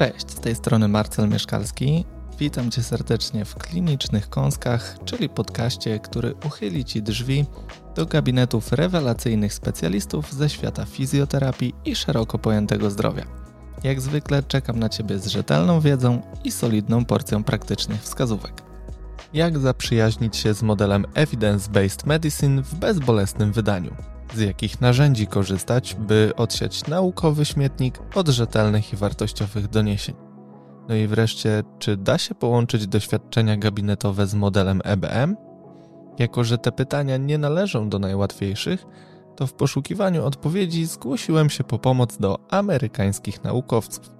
Cześć, z tej strony Marcel Mieszkalski. Witam Cię serdecznie w Klinicznych Kąskach, czyli podcaście, który uchyli Ci drzwi do gabinetów rewelacyjnych specjalistów ze świata fizjoterapii i szeroko pojętego zdrowia. Jak zwykle czekam na Ciebie z rzetelną wiedzą i solidną porcją praktycznych wskazówek. Jak zaprzyjaźnić się z modelem Evidence-Based Medicine w bezbolesnym wydaniu? Z jakich narzędzi korzystać, by odsiać naukowy śmietnik od rzetelnych i wartościowych doniesień? No i wreszcie, czy da się połączyć doświadczenia gabinetowe z modelem EBM? Jako, że te pytania nie należą do najłatwiejszych, to w poszukiwaniu odpowiedzi zgłosiłem się po pomoc do amerykańskich naukowców.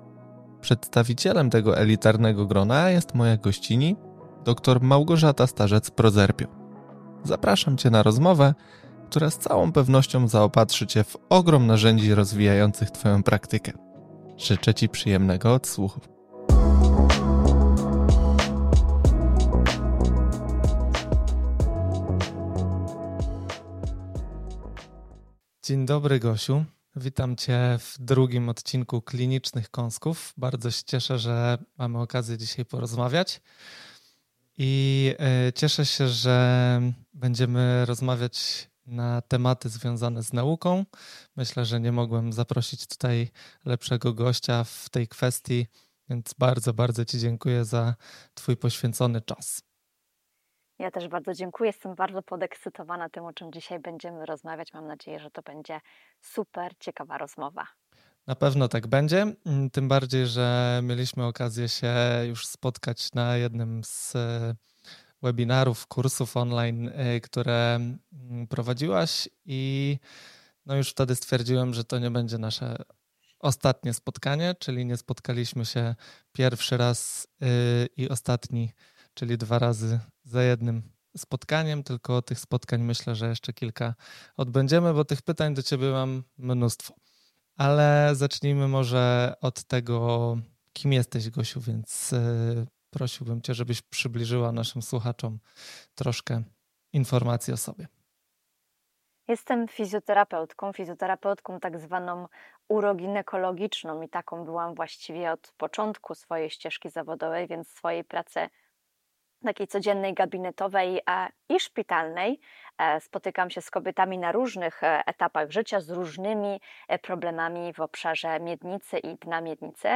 Przedstawicielem tego elitarnego grona jest moja gościni, dr Małgorzata Starzec-Prozerpio. Zapraszam Cię na rozmowę, która z całą pewnością zaopatrzy Cię w ogrom narzędzi rozwijających Twoją praktykę. Życzę Ci przyjemnego odsłuchu. Dzień dobry, Gosiu. Witam Cię w drugim odcinku Klinicznych Kąsków. Bardzo się cieszę, że mamy okazję dzisiaj porozmawiać. I e, cieszę się, że będziemy rozmawiać na tematy związane z nauką. Myślę, że nie mogłem zaprosić tutaj lepszego gościa w tej kwestii, więc bardzo, bardzo Ci dziękuję za Twój poświęcony czas. Ja też bardzo dziękuję. Jestem bardzo podekscytowana tym, o czym dzisiaj będziemy rozmawiać. Mam nadzieję, że to będzie super ciekawa rozmowa. Na pewno tak będzie. Tym bardziej, że mieliśmy okazję się już spotkać na jednym z webinarów, kursów online, e, które mm, prowadziłaś, i no już wtedy stwierdziłem, że to nie będzie nasze ostatnie spotkanie, czyli nie spotkaliśmy się pierwszy raz e, i ostatni czyli dwa razy za jednym spotkaniem, tylko tych spotkań myślę, że jeszcze kilka odbędziemy, bo tych pytań do Ciebie mam mnóstwo. Ale zacznijmy może od tego, kim jesteś, Gosiu, więc e, prosiłbym Cię, żebyś przybliżyła naszym słuchaczom troszkę informacji o sobie. Jestem fizjoterapeutką, fizjoterapeutką tak zwaną uroginekologiczną i taką byłam właściwie od początku swojej ścieżki zawodowej, więc swojej pracy takiej codziennej gabinetowej i szpitalnej. E, spotykam się z kobietami na różnych e, etapach życia, z różnymi e, problemami w obszarze miednicy i dna miednicy.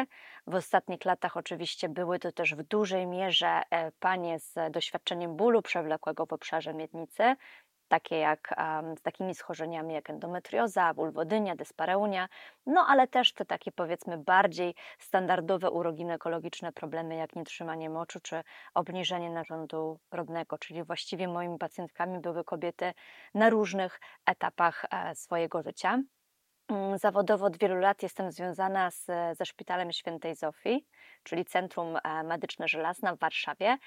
W ostatnich latach oczywiście były to też w dużej mierze panie z doświadczeniem bólu przewlekłego w obszarze miednicy, takie jak z takimi schorzeniami jak endometrioza, wulwodynia, dyspareunia, no ale też te takie powiedzmy bardziej standardowe uroginekologiczne problemy jak nietrzymanie moczu czy obniżenie narządu rodnego, czyli właściwie moimi pacjentkami były kobiety na różnych etapach e, swojego życia. Mm, zawodowo od wielu lat jestem związana z, ze Szpitalem Świętej Zofii, czyli Centrum e, Medyczne Żelazna w Warszawie.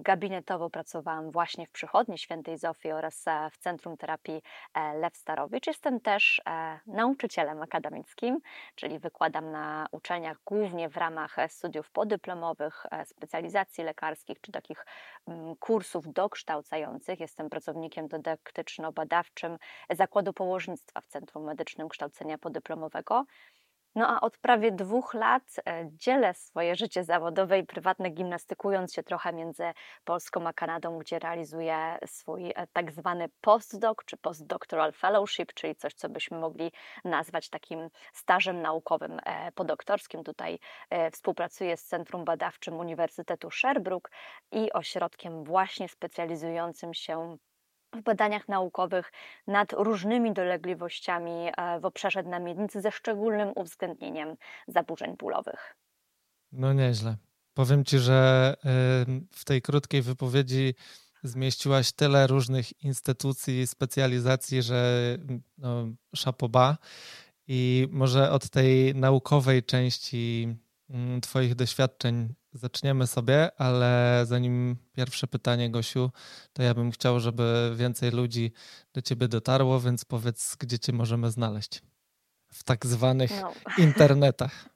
Gabinetowo pracowałam właśnie w przychodni Świętej Zofii oraz e, w Centrum Terapii e, Lew Starowicz. Jestem też nauczycielem akademickim, czyli wykładam na uczelniach głównie w ramach studiów podyplomowych, specjalizacji lekarskich czy takich mm, kursów dokształcających. Jestem pracownikiem dydaktyczno-badawczym Zakładu Położnictwa w Centrum Medycznym kształcenia podyplomowego. No a od prawie dwóch lat e, dzielę swoje życie zawodowe i prywatne, gimnastykując się trochę między Polską a Kanadą, gdzie realizuję swój e, tak zwany postdoc czy postdoctoral fellowship, czyli coś, co byśmy mogli nazwać takim stażem naukowym e, podoktorskim. Tutaj współpracuję z Centrum Badawczym Uniwersytetu Sherbrooke i ośrodkiem właśnie specjalizującym się w badaniach naukowych nad różnymi dolegliwościami e, w obszarze dna miednicy ze szczególnym uwzględnieniem zaburzeń bólowych. No nieźle. Powiem Ci, że w tej krótkiej wypowiedzi zmieściłaś tyle różnych instytucji, specjalizacji, że no, szapoba. I może od tej naukowej części Twoich doświadczeń zaczniemy sobie, ale zanim pierwsze pytanie, Gosiu, to ja bym chciał, żeby więcej ludzi do ciebie dotarło, więc powiedz, gdzie cię możemy znaleźć w tak zwanych no. internetach.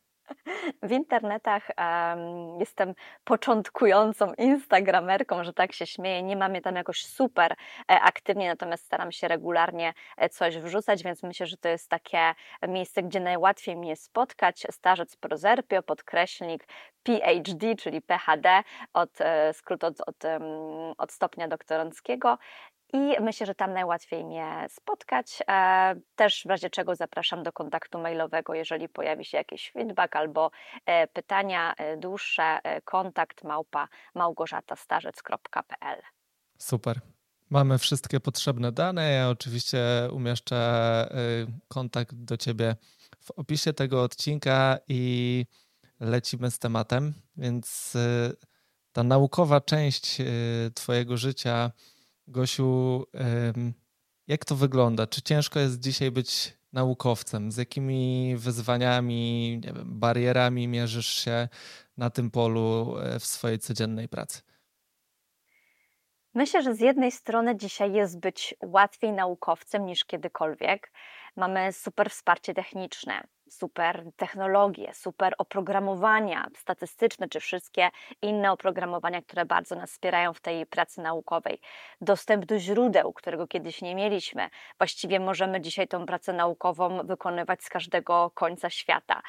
W internetach. Um, jestem początkującą instagramerką, że tak się śmieję. Nie mam je tam jakoś super e, aktywnie, natomiast staram się regularnie e, coś wrzucać, więc myślę, że to jest takie miejsce, gdzie najłatwiej mnie spotkać. Starzec Prozerpio, podkreślnik PhD, czyli PhD, od, e, skrót od, od, od stopnia doktoranckiego. I myślę, że tam najłatwiej mnie spotkać. E, też w razie czego zapraszam do kontaktu mailowego, jeżeli pojawi się jakiś feedback albo e, pytania dłuższe, kontakt małpa małgorzatastarzec.pl. Super. Mamy wszystkie potrzebne dane. Ja oczywiście umieszczę kontakt do Ciebie w opisie tego odcinka i lecimy z tematem, więc y, ta naukowa część y, Twojego życia, Gosiu, jak to wygląda? Czy ciężko jest dzisiaj być naukowcem? Z jakimi wyzwaniami, nie wiem, barierami mierzysz się na tym polu e, w swojej codziennej pracy? Myślę, że z jednej strony dzisiaj jest być łatwiej naukowcem niż kiedykolwiek. Mamy super wsparcie techniczne, super technologie, super oprogramowania statystyczne, czy wszystkie inne oprogramowania, które bardzo nas wspierają w tej pracy naukowej. Dostęp do źródeł, którego kiedyś nie mieliśmy. Właściwie możemy dzisiaj tą pracę naukową wykonywać z każdego końca świata.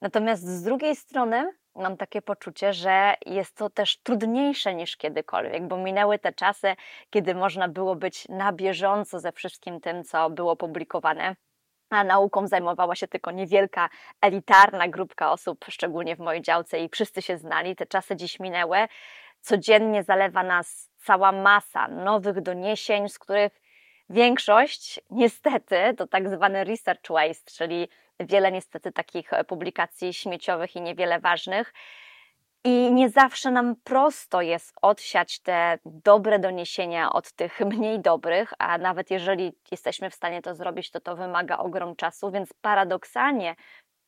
Natomiast z drugiej strony mam takie poczucie, że jest to też trudniejsze niż kiedykolwiek, bo minęły te czasy, kiedy można było być na bieżąco ze wszystkim tym, co było publikowane a nauką zajmowała się tylko niewielka, elitarna grupka osób, szczególnie w mojej działce, i wszyscy się znali. Te czasy dziś minęły. Codziennie zalewa nas cała masa nowych doniesień, z których większość niestety to tak zwany research waste, czyli wiele niestety takich publikacji śmieciowych i niewiele ważnych. I nie zawsze nam prosto jest odsiać te dobre doniesienia od tych mniej dobrych, a nawet jeżeli jesteśmy w stanie to zrobić, to to wymaga ogrom czasu, więc paradoksalnie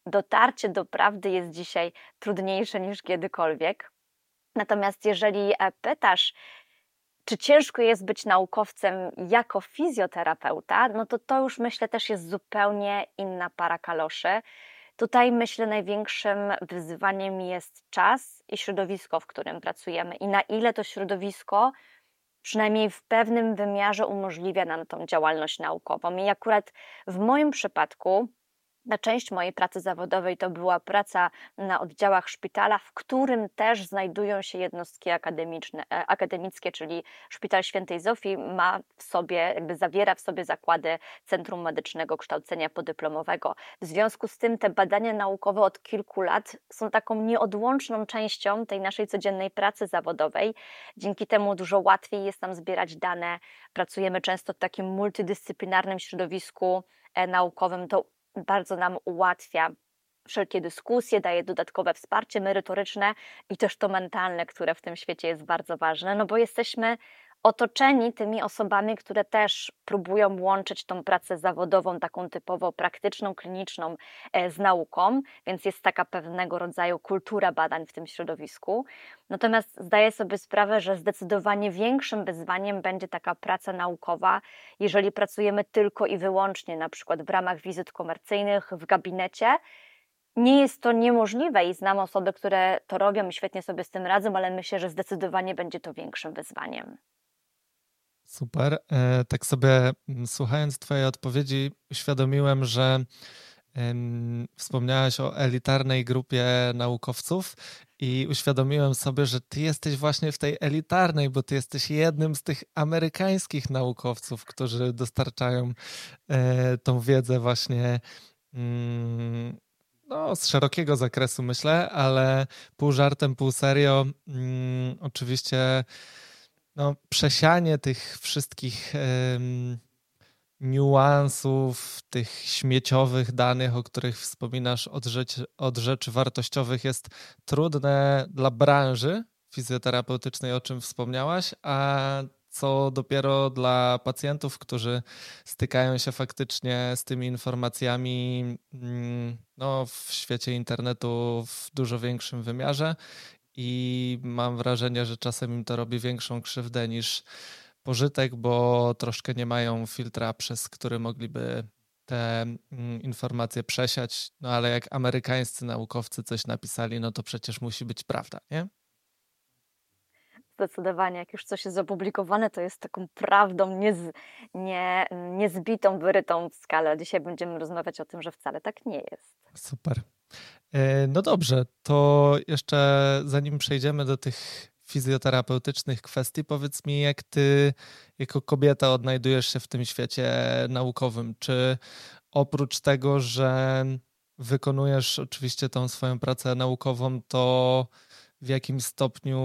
dotarcie do prawdy jest dzisiaj trudniejsze niż kiedykolwiek. Natomiast jeżeli e, pytasz, czy ciężko jest być naukowcem jako fizjoterapeuta, no to to już myślę też jest zupełnie inna para kaloszy. Tutaj myślę największym wyzwaniem jest czas i środowisko, w którym pracujemy i na ile to środowisko przynajmniej w pewnym wymiarze umożliwia nam tą działalność naukową. I akurat w moim przypadku na część mojej pracy zawodowej to była praca na oddziałach szpitala, w którym też znajdują się jednostki akademiczne, e, akademickie, czyli Szpital Świętej Zofii ma w sobie, jakby zawiera w sobie zakłady Centrum Medycznego Kształcenia Podyplomowego. W związku z tym te badania naukowe od kilku lat są taką nieodłączną częścią tej naszej codziennej pracy zawodowej. Dzięki temu dużo łatwiej jest nam zbierać dane. Pracujemy często w takim multidyscyplinarnym środowisku e, naukowym. To bardzo nam ułatwia wszelkie dyskusje, daje dodatkowe wsparcie merytoryczne i też to mentalne, które w tym świecie jest bardzo ważne, no bo jesteśmy otoczeni tymi osobami, które też próbują łączyć tą pracę zawodową, taką typowo praktyczną, kliniczną e, z nauką, więc jest taka pewnego rodzaju kultura badań w tym środowisku. Natomiast zdaję sobie sprawę, że zdecydowanie większym wyzwaniem będzie taka praca naukowa, jeżeli pracujemy tylko i wyłącznie na przykład w ramach wizyt komercyjnych w gabinecie. Nie jest to niemożliwe i znam osoby, które to robią i świetnie sobie z tym radzą, ale myślę, że zdecydowanie będzie to większym wyzwaniem. Super. E, tak sobie mm, słuchając Twojej odpowiedzi, uświadomiłem, że wspomniałaś o elitarnej grupie naukowców i uświadomiłem sobie, że Ty jesteś właśnie w tej elitarnej, bo Ty jesteś jednym z tych amerykańskich naukowców, którzy dostarczają e, tą wiedzę właśnie mm, no, z szerokiego zakresu, myślę, ale pół żartem, pół serio. Mm, oczywiście no, przesianie tych wszystkich um, niuansów, tych śmieciowych danych, o których wspominasz od rzeczy, od rzeczy wartościowych jest trudne dla branży fizjoterapeutycznej, o czym wspomniałaś, a co dopiero dla pacjentów, którzy stykają się faktycznie z tymi informacjami mm, no, w świecie internetu w dużo większym wymiarze i mam wrażenie, że czasem im to robi większą krzywdę niż pożytek, bo troszkę nie mają filtra, przez który mogliby te mm, informacje przesiać, no ale jak amerykańscy naukowcy coś napisali, no to przecież musi być prawda, nie? Zdecydowanie, jak już coś jest opublikowane, to jest taką prawdą niez, nie, niezbitą, wyrytą w skalę. Dzisiaj będziemy rozmawiać o tym, że wcale tak nie jest. Super. E, no dobrze, to jeszcze zanim przejdziemy do tych fizjoterapeutycznych kwestii, powiedz mi, jak ty jako kobieta odnajdujesz się w tym świecie naukowym? Czy oprócz tego, że wykonujesz oczywiście tą swoją pracę naukową, to w jakim stopniu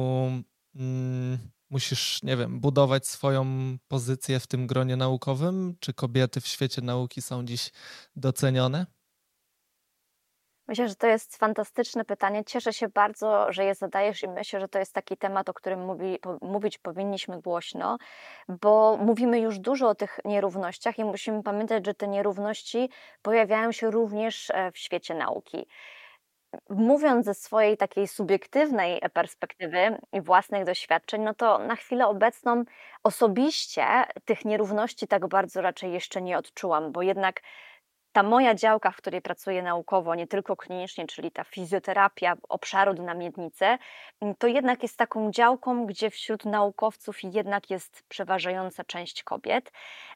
mm, musisz, nie wiem, budować swoją pozycję w tym gronie naukowym? Czy kobiety w świecie nauki są dziś docenione? Myślę, że to jest fantastyczne pytanie. Cieszę się bardzo, że je zadajesz i myślę, że to jest taki temat, o którym mówi, mówić powinniśmy głośno, bo mówimy już dużo o tych nierównościach i musimy pamiętać, że te nierówności pojawiają się również e, w świecie nauki. Mówiąc ze swojej takiej subiektywnej perspektywy i własnych doświadczeń, no to na chwilę obecną osobiście tych nierówności tak bardzo raczej jeszcze nie odczułam, bo jednak ta moja działka, w której pracuję naukowo, nie tylko klinicznie, czyli ta fizjoterapia obszaru dynamiednicy, mm, to jednak jest taką działką, gdzie wśród naukowców jednak jest przeważająca część kobiet.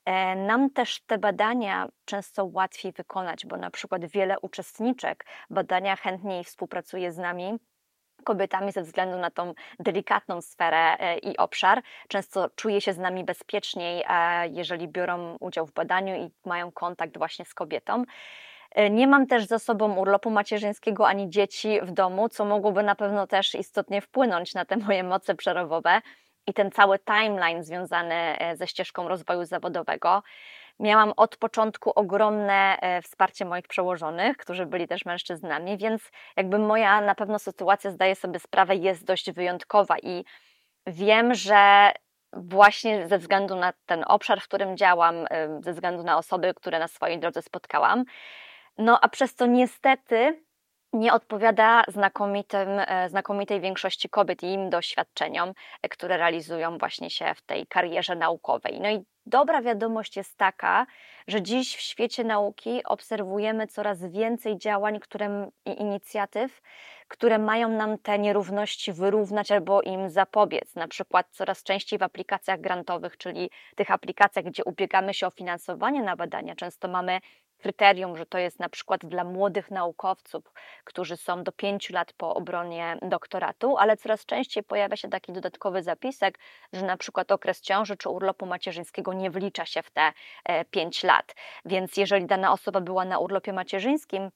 E, nam też te badania często łatwiej wykonać, bo na przykład wiele uczestniczek badania chętniej współpracuje z nami kobietami ze względu na tą delikatną sferę e, i obszar. Często czuje się z nami bezpieczniej, e, jeżeli biorą udział w badaniu i mają kontakt właśnie z kobietą. E, nie mam też za sobą urlopu macierzyńskiego ani dzieci w domu, co mogłoby na pewno też istotnie wpłynąć na te moje moce przerobowe i ten cały timeline związany ze ścieżką rozwoju zawodowego. Miałam od początku ogromne e, wsparcie moich przełożonych, którzy byli też mężczyznami, więc jakby moja na pewno sytuacja, zdaję sobie sprawę, jest dość wyjątkowa i wiem, że właśnie ze względu na ten obszar, w którym działam, e, ze względu na osoby, które na swojej drodze spotkałam, no a przez to niestety nie odpowiada znakomitym, e, znakomitej większości kobiet i im doświadczeniom, które realizują właśnie się w tej karierze naukowej. No i Dobra wiadomość jest taka, że dziś w świecie nauki obserwujemy coraz więcej działań które, i inicjatyw, które mają nam te nierówności wyrównać albo im zapobiec. Na przykład coraz częściej w aplikacjach grantowych, czyli tych aplikacjach, gdzie ubiegamy się o finansowanie na badania, często mamy kryterium, że to jest na przykład dla młodych naukowców, którzy są do pięciu lat po obronie doktoratu, ale coraz częściej pojawia się taki dodatkowy zapisek, że na przykład okres ciąży czy urlopu macierzyńskiego nie wlicza się w te e, pięć lat. Więc jeżeli dana osoba była na urlopie macierzyńskim,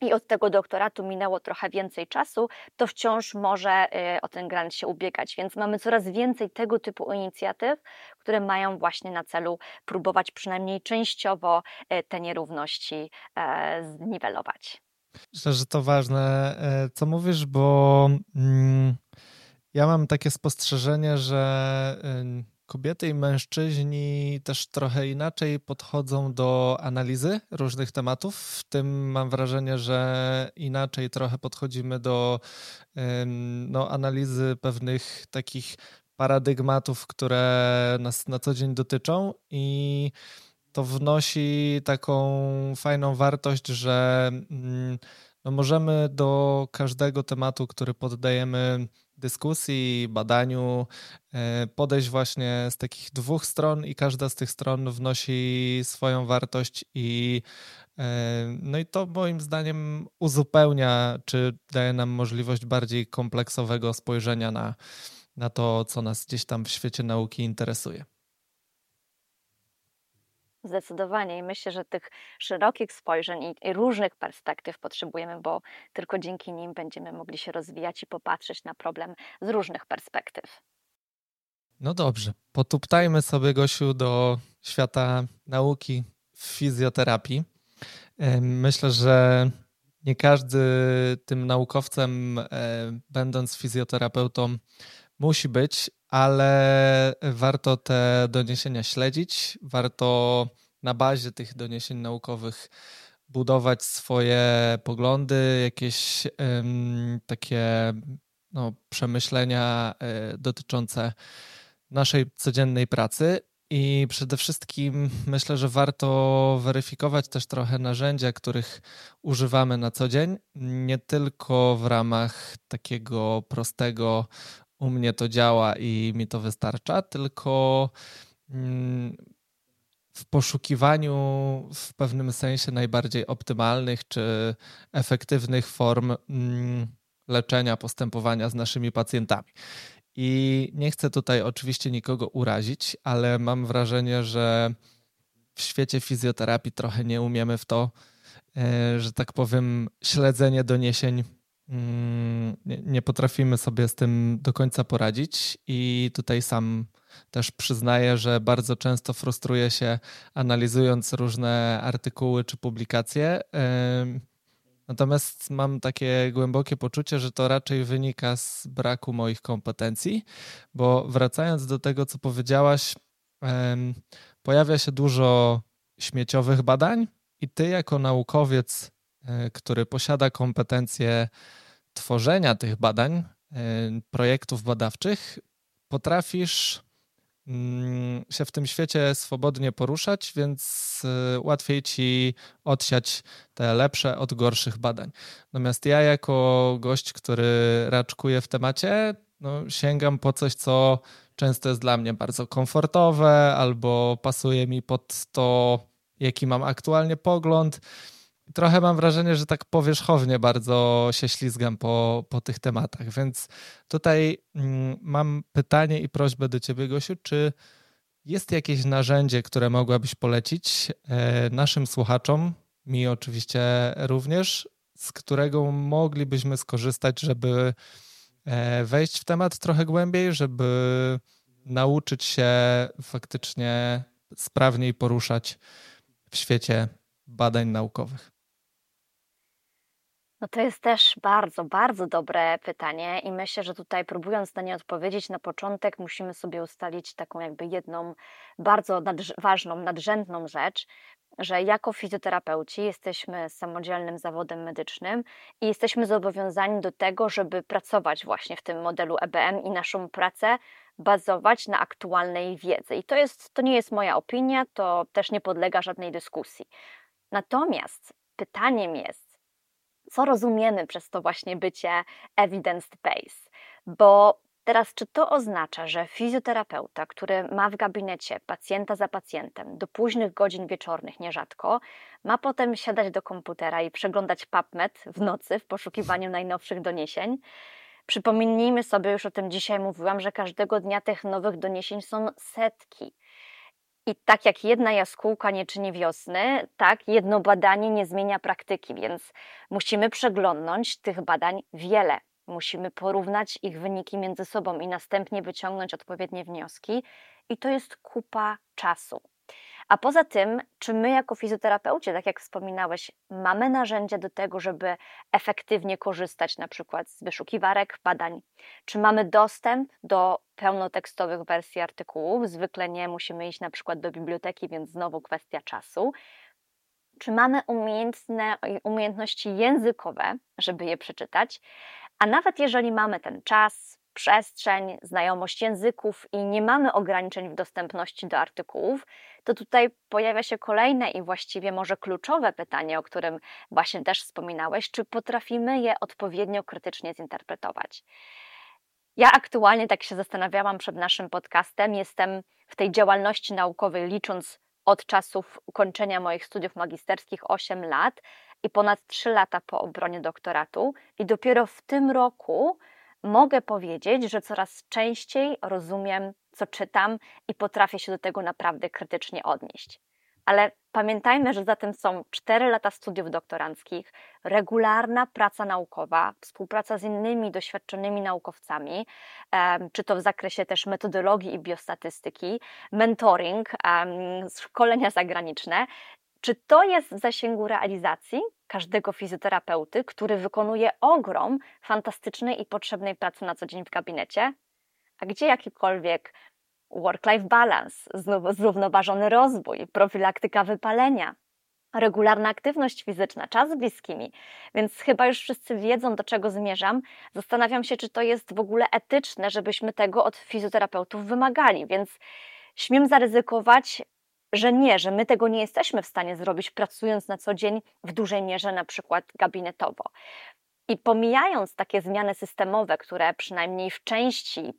i od tego doktoratu minęło trochę więcej czasu, to wciąż może y, o ten grant się ubiegać. Więc mamy coraz więcej tego typu inicjatyw, które mają właśnie na celu próbować przynajmniej częściowo y, te nierówności e, zniwelować. Myślę, że to ważne, e, co mówisz, bo mm, ja mam takie spostrzeżenie, że y, kobiety i mężczyźni też trochę inaczej podchodzą do analizy różnych tematów. W tym mam wrażenie, że inaczej trochę podchodzimy do no, analizy pewnych takich paradygmatów, które nas na co dzień dotyczą i to wnosi taką fajną wartość, że mm, no możemy do każdego tematu, który poddajemy dyskusji, badaniu, e, podejść właśnie z takich dwóch stron i każda z tych stron wnosi swoją wartość i e, no i to moim zdaniem uzupełnia, czy daje nam możliwość bardziej kompleksowego spojrzenia na, na to, co nas gdzieś tam w świecie nauki interesuje. Zdecydowanie i myślę, że tych szerokich spojrzeń i, różnych perspektyw potrzebujemy, bo tylko dzięki nim będziemy mogli się rozwijać i popatrzeć na problem z różnych perspektyw. No dobrze, potuptajmy sobie, Gosiu, do świata nauki w fizjoterapii. Myślę, że nie każdy tym naukowcem, będąc fizjoterapeutą, musi być, ale warto te doniesienia śledzić, warto na bazie tych doniesień naukowych budować swoje poglądy, jakieś takie no, przemyślenia y, dotyczące naszej codziennej pracy. I przede wszystkim myślę, że warto weryfikować też trochę narzędzia, których używamy na co dzień, nie tylko w ramach takiego prostego u mnie to działa i mi to wystarcza, tylko mm, w poszukiwaniu w pewnym sensie najbardziej optymalnych czy efektywnych form mm, leczenia, postępowania z naszymi pacjentami. I nie chcę tutaj oczywiście nikogo urazić, ale mam wrażenie, że w świecie fizjoterapii trochę nie umiemy w to, e, że tak powiem, śledzenie doniesień. Mm, nie potrafimy sobie z tym do końca poradzić, i tutaj sam też przyznaję, że bardzo często frustruję się analizując różne artykuły czy publikacje. Natomiast mam takie głębokie poczucie, że to raczej wynika z braku moich kompetencji, bo wracając do tego, co powiedziałaś, pojawia się dużo śmieciowych badań, i ty, jako naukowiec, który posiada kompetencje tworzenia tych badań, e, projektów badawczych, potrafisz Mm, się w tym świecie swobodnie poruszać, więc y, łatwiej ci odsiać te lepsze od gorszych badań. Natomiast ja, jako gość, który raczkuje w temacie, no, sięgam po coś, co często jest dla mnie bardzo komfortowe albo pasuje mi pod to, jaki mam aktualnie pogląd trochę mam wrażenie, że tak powierzchownie bardzo się ślizgam po, po tych tematach. Więc tutaj mm, mam pytanie i prośbę do Ciebie, Gosiu, czy jest jakieś narzędzie, które mogłabyś polecić e, naszym słuchaczom, mi oczywiście również, z którego moglibyśmy skorzystać, żeby e, wejść w temat trochę głębiej, żeby nauczyć się faktycznie sprawniej poruszać w świecie badań naukowych? No to jest też bardzo, bardzo dobre pytanie i myślę, że tutaj próbując na nie odpowiedzieć na początek, musimy sobie ustalić taką jakby jedną bardzo nadrz- ważną, nadrzędną rzecz, że jako fizjoterapeuci jesteśmy samodzielnym zawodem medycznym i jesteśmy zobowiązani do tego, żeby pracować właśnie w tym modelu EBM i naszą pracę bazować na aktualnej wiedzy. I to, jest, to nie jest moja opinia, to też nie podlega żadnej dyskusji. Natomiast pytaniem jest, co rozumiemy przez to właśnie bycie evidence-based. Bo teraz, czy to oznacza, że fizjoterapeuta, który ma w gabinecie pacjenta za pacjentem do późnych godzin wieczornych nierzadko, ma potem siadać do komputera i przeglądać PubMed w nocy w poszukiwaniu najnowszych doniesień? Przypomnijmy sobie, już o tym dzisiaj mówiłam, że każdego dnia tych nowych doniesień są setki. I tak jak jedna jaskółka nie czyni wiosny, tak jedno badanie nie zmienia praktyki, więc musimy przeglądnąć tych badań wiele. Musimy porównać ich wyniki między sobą i następnie wyciągnąć odpowiednie wnioski, i to jest kupa czasu. A poza tym, czy my jako fizjoterapeuci, tak jak wspominałeś, mamy narzędzia do tego, żeby efektywnie korzystać na przykład z wyszukiwarek badań? Czy mamy dostęp do pełnotekstowych wersji artykułów? Zwykle nie, musimy iść na przykład do biblioteki, więc znowu kwestia czasu. Czy mamy umiejętne, umiejętności językowe, żeby je przeczytać? A nawet jeżeli mamy ten czas, przestrzeń, znajomość języków i nie mamy ograniczeń w dostępności do artykułów, to tutaj pojawia się kolejne i właściwie może kluczowe pytanie, o którym właśnie też wspominałeś, czy potrafimy je odpowiednio krytycznie zinterpretować. Ja aktualnie tak się zastanawiałam przed naszym podcastem, jestem w tej działalności naukowej licząc od czasów ukończenia moich studiów magisterskich 8 lat i ponad 3 lata po obronie doktoratu i dopiero w tym roku mogę powiedzieć, że coraz częściej rozumiem, co czytam i potrafię się do tego naprawdę krytycznie odnieść. Ale pamiętajmy, że za tym są 4 lata studiów doktoranckich, regularna praca naukowa, współpraca z innymi doświadczonymi naukowcami, czy to w zakresie też metodologii i biostatystyki, mentoring, szkolenia zagraniczne. Czy to jest w zasięgu realizacji? każdego fizjoterapeuty, który wykonuje ogrom fantastycznej i potrzebnej pracy na co dzień w gabinecie, a gdzie jakikolwiek work-life balance, zrównoważony rozwój, profilaktyka wypalenia, regularna aktywność fizyczna, czas z bliskimi. Więc chyba już wszyscy wiedzą, do czego zmierzam. Zastanawiam się, czy to jest w ogóle etyczne, żebyśmy tego od fizjoterapeutów wymagali. Więc śmiem zaryzykować, że nie, że my tego nie jesteśmy w stanie zrobić, pracując na co dzień w dużej mierze, na przykład gabinetowo. I pomijając takie zmiany systemowe, które przynajmniej w części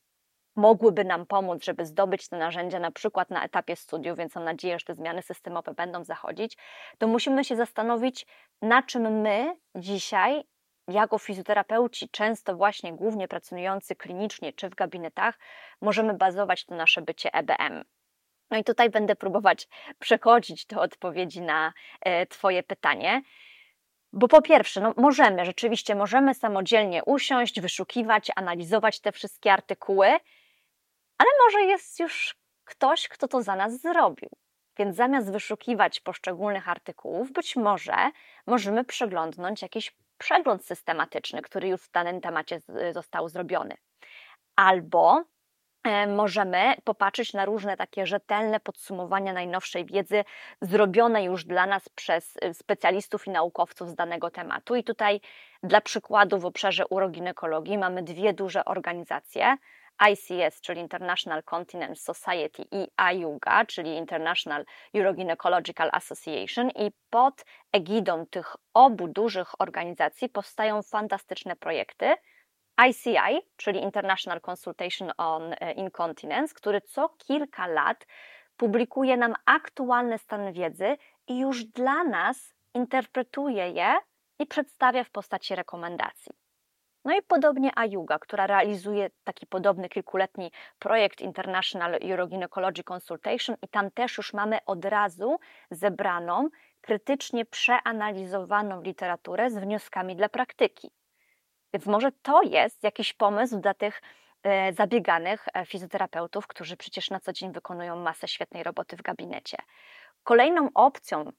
mogłyby nam pomóc, żeby zdobyć te narzędzia na przykład na etapie studiów, więc mam nadzieję, że te zmiany systemowe będą zachodzić, to musimy się zastanowić, na czym my dzisiaj jako fizjoterapeuci, często właśnie głównie pracujący klinicznie czy w gabinetach, możemy bazować to nasze bycie EBM. No i tutaj będę próbować przechodzić do odpowiedzi na e, Twoje pytanie. Bo po pierwsze, no możemy, rzeczywiście możemy samodzielnie usiąść, wyszukiwać, analizować te wszystkie artykuły, ale może jest już ktoś, kto to za nas zrobił. Więc zamiast wyszukiwać poszczególnych artykułów, być może możemy przeglądnąć jakiś przegląd systematyczny, który już w danym temacie został zrobiony. Albo e, możemy popatrzeć na różne takie rzetelne podsumowania najnowszej wiedzy zrobione już dla nas przez e, specjalistów i naukowców z danego tematu. I tutaj dla przykładu w obszarze uroginekologii mamy dwie duże organizacje, ICS, czyli International Continence Society i IUGA, czyli International Urogynecological Association i pod egidą tych obu dużych organizacji powstają fantastyczne projekty. ICI, czyli International Consultation on e, Incontinence, który co kilka lat publikuje nam aktualny stan wiedzy i już dla nas interpretuje je i przedstawia w postaci rekomendacji. No i podobnie Ayuga, która realizuje taki podobny kilkuletni projekt International Urogynecology Consultation i tam też już mamy od razu zebraną, krytycznie przeanalizowaną literaturę z wnioskami dla praktyki. Więc może to jest jakiś pomysł dla tych e, zabieganych e, fizjoterapeutów, którzy przecież na co dzień wykonują masę świetnej roboty w gabinecie. Kolejną opcją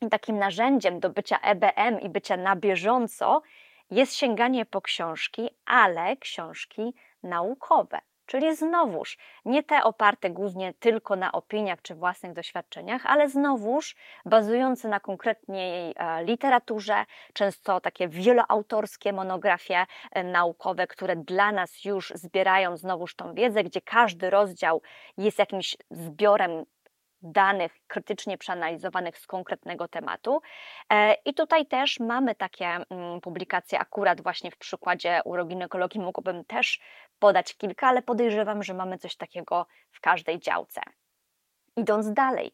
i takim narzędziem do bycia EBM i bycia na bieżąco jest sięganie po książki, ale książki naukowe. Czyli znowuż nie te oparte głównie tylko na opiniach czy własnych doświadczeniach, ale znowuż bazujące na konkretnej e, literaturze, często takie wieloautorskie monografie e, naukowe, które dla nas już zbierają znowuż tą wiedzę, gdzie każdy rozdział jest jakimś zbiorem danych krytycznie przeanalizowanych z konkretnego tematu. E, I tutaj też mamy takie mm, publikacje, akurat właśnie w przykładzie uroginekologii mogłabym też podać kilka, ale podejrzewam, że mamy coś takiego w każdej działce. Idąc dalej,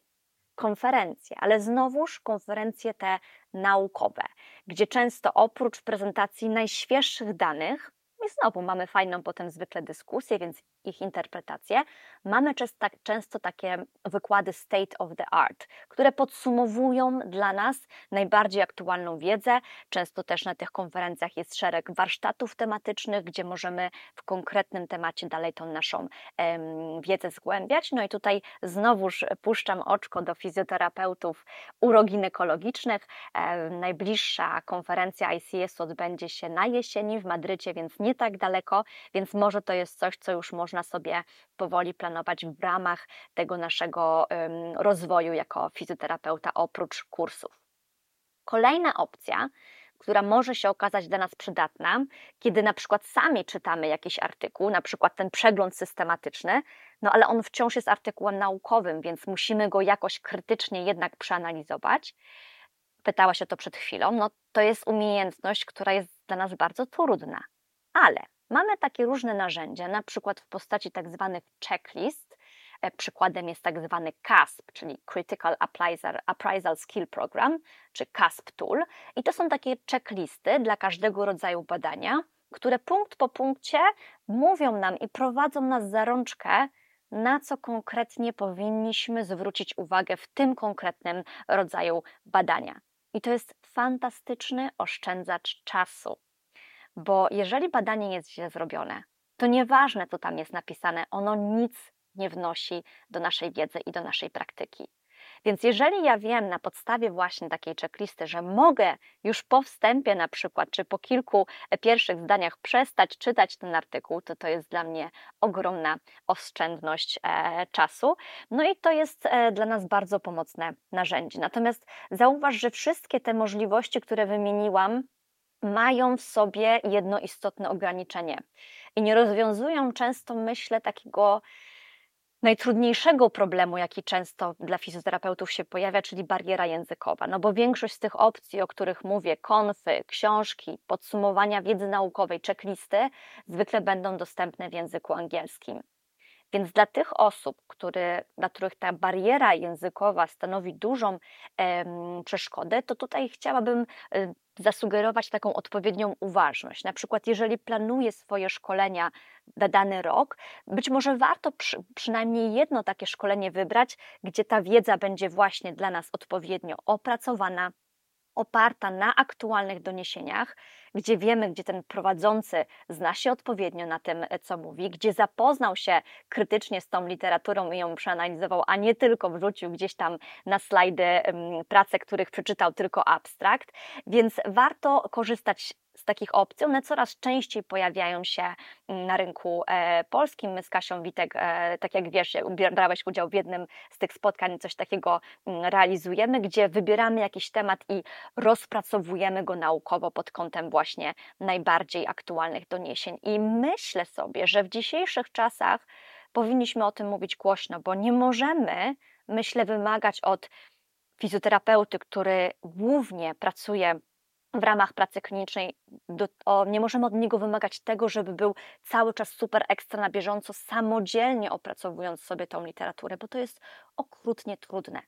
konferencje, ale znowuż konferencje te naukowe, gdzie często oprócz prezentacji najświeższych danych i znowu mamy fajną potem zwykle dyskusję, więc ich interpretację. Mamy tak, często takie wykłady state of the art, które podsumowują dla nas najbardziej aktualną wiedzę. Często też na tych konferencjach jest szereg warsztatów tematycznych, gdzie możemy w konkretnym temacie dalej tą naszą em, wiedzę zgłębiać. No i tutaj znowuż puszczam oczko do fizjoterapeutów uroginekologicznych. E, najbliższa konferencja ICS odbędzie się na jesieni w Madrycie, więc nie tak daleko, więc może to jest coś, co już można sobie powoli planować w ramach tego naszego rozwoju jako fizjoterapeuta oprócz kursów. Kolejna opcja, która może się okazać dla nas przydatna, kiedy na przykład sami czytamy jakiś artykuł, na przykład ten przegląd systematyczny, no ale on wciąż jest artykułem naukowym, więc musimy go jakoś krytycznie jednak przeanalizować. Pytałaś o to przed chwilą, no to jest umiejętność, która jest dla nas bardzo trudna, ale Mamy takie różne narzędzia, na przykład w postaci tak zwanych checklist. E, przykładem jest tak zwany CASP, czyli Critical Appraisal, Appraisal Skill Program, czy CASP Tool. I to są takie checklisty dla każdego rodzaju badania, które punkt po punkcie mówią nam i prowadzą nas za rączkę, na co konkretnie powinniśmy zwrócić uwagę w tym konkretnym rodzaju badania. I to jest fantastyczny oszczędzacz czasu. Bo jeżeli badanie jest źle zrobione, to nieważne, co tam jest napisane, ono nic nie wnosi do naszej wiedzy i do naszej praktyki. Więc jeżeli ja wiem na podstawie właśnie takiej checklisty, że mogę już po wstępie na przykład, czy po kilku pierwszych zdaniach przestać czytać ten artykuł, to to jest dla mnie ogromna oszczędność e, czasu. No i to jest e, dla nas bardzo pomocne narzędzie. Natomiast zauważ, że wszystkie te możliwości, które wymieniłam, mają w sobie jedno istotne ograniczenie i nie rozwiązują często, myślę, takiego najtrudniejszego problemu, jaki często dla fizjoterapeutów się pojawia, czyli bariera językowa. No bo większość z tych opcji, o których mówię, konfy, książki, podsumowania wiedzy naukowej, checklisty, zwykle będą dostępne w języku angielskim. Więc dla tych osób, który, dla których ta bariera językowa stanowi dużą em, przeszkodę, to tutaj chciałabym e, zasugerować taką odpowiednią uważność. Na przykład, jeżeli planuje swoje szkolenia na dany rok, być może warto przy, przynajmniej jedno takie szkolenie wybrać, gdzie ta wiedza będzie właśnie dla nas odpowiednio opracowana, oparta na aktualnych doniesieniach, gdzie wiemy, gdzie ten prowadzący zna się odpowiednio na tym, co mówi, gdzie zapoznał się krytycznie z tą literaturą i ją przeanalizował, a nie tylko wrzucił gdzieś tam na slajdy prace, których przeczytał tylko abstrakt. Więc warto korzystać z takich opcji. One coraz częściej pojawiają się mm, na rynku e, polskim. My z Kasią Witek, e, tak jak wiesz, brałeś udział w jednym z tych spotkań, coś takiego mm, realizujemy, gdzie wybieramy jakiś temat i rozpracowujemy go naukowo pod kątem właśnie najbardziej aktualnych doniesień. I myślę sobie, że w dzisiejszych czasach powinniśmy o tym mówić głośno, bo nie możemy, myślę, wymagać od fizjoterapeuty, który głównie pracuje w ramach pracy klinicznej do, o, nie możemy od niego wymagać tego, żeby był cały czas super ekstra na bieżąco, samodzielnie opracowując sobie tą literaturę, bo to jest okrutnie trudne.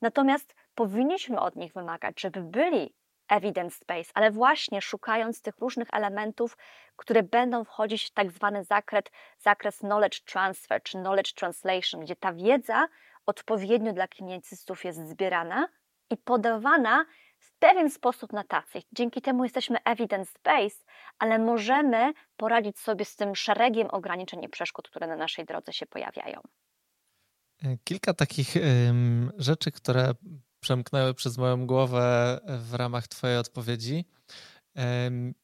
Natomiast powinniśmy od nich wymagać, żeby byli evidence-based, ale właśnie szukając tych różnych elementów, które będą wchodzić w tak zwany zakres, zakres knowledge transfer czy knowledge translation, gdzie ta wiedza odpowiednio dla klinicystów jest zbierana i podawana w pewien sposób na tacy. Dzięki temu jesteśmy evidence-based, ale możemy poradzić sobie z tym szeregiem ograniczeń i przeszkód, które na naszej drodze się pojawiają. E, kilka takich rzeczy, które przemknęły przez moją głowę w ramach Twojej odpowiedzi.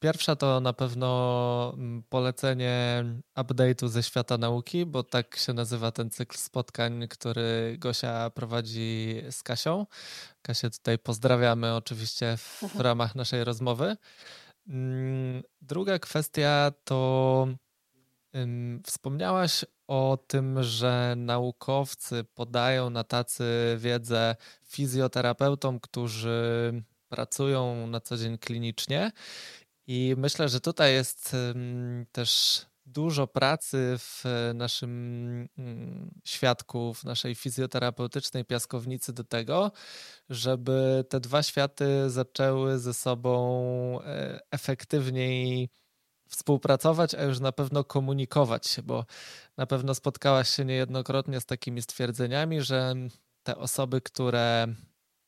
Pierwsza to na pewno mm, polecenie update'u ze świata nauki, bo tak się nazywa ten cykl spotkań, który Gosia prowadzi z Kasią. Kasię tutaj pozdrawiamy oczywiście w mhm. ramach naszej rozmowy. Mm, druga kwestia to wspomniałaś o tym, że naukowcy podają na tacy wiedzę fizjoterapeutom, którzy pracują na co dzień klinicznie. I myślę, że tutaj jest też dużo pracy w naszym mm, świadku, w naszej fizjoterapeutycznej piaskownicy do tego, żeby te dwa światy zaczęły ze sobą e, efektywniej współpracować, a już na pewno komunikować się, bo na pewno spotkałaś się niejednokrotnie z takimi stwierdzeniami, że te osoby, które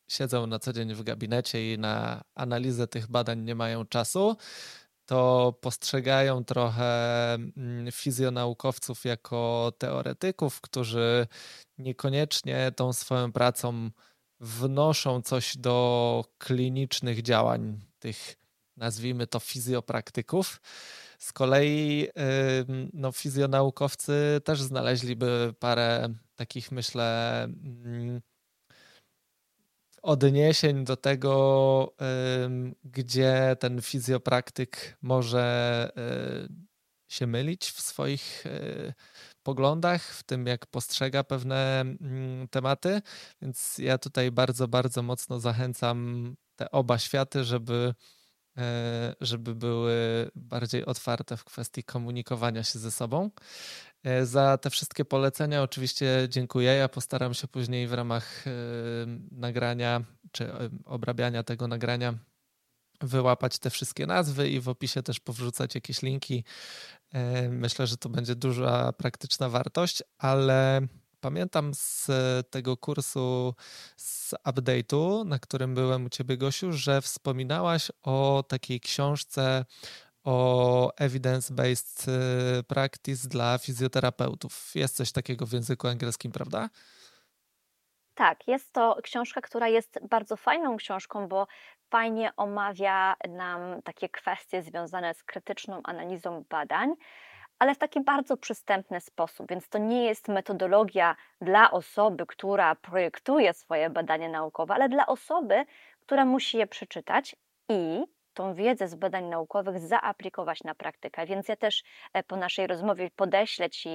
siedzą na co dzień w gabinecie i na analizę tych badań nie mają czasu, to postrzegają trochę mm, fizjonaukowców jako teoretyków, którzy niekoniecznie tą swoją pracą wnoszą coś do klinicznych działań tych, nazwijmy to, fizjopraktyków. Z kolei no, fizjonaukowcy też znaleźliby parę takich, myślę, mm, odniesień do tego, gdzie ten fizjopraktyk może y, się mylić w swoich y, poglądach, w tym jak postrzega pewne mm, tematy. Więc ja tutaj bardzo, bardzo mocno zachęcam te oba światy, żeby, e, żeby były bardziej otwarte w kwestii komunikowania się ze sobą. E, za te wszystkie polecenia oczywiście dziękuję. Ja postaram się później w ramach e, nagrania czy e, obrabiania tego nagrania wyłapać te wszystkie nazwy i w opisie też powrzucać jakieś linki. Myślę, że to będzie duża praktyczna wartość, ale pamiętam z tego kursu z update'u, na którym byłem u ciebie, Gosiu, że wspominałaś o takiej książce o evidence-based y, practice dla fizjoterapeutów. Jest coś takiego w języku angielskim, prawda? Tak, jest to książka, która jest bardzo fajną książką, bo fajnie omawia nam takie kwestie związane z krytyczną analizą badań, ale w taki bardzo przystępny sposób. Więc to nie jest metodologia dla osoby, która projektuje swoje badania naukowe, ale dla osoby, która musi je przeczytać i tą wiedzę z badań naukowych zaaplikować na praktykę. Więc ja też e, po naszej rozmowie podeślę Ci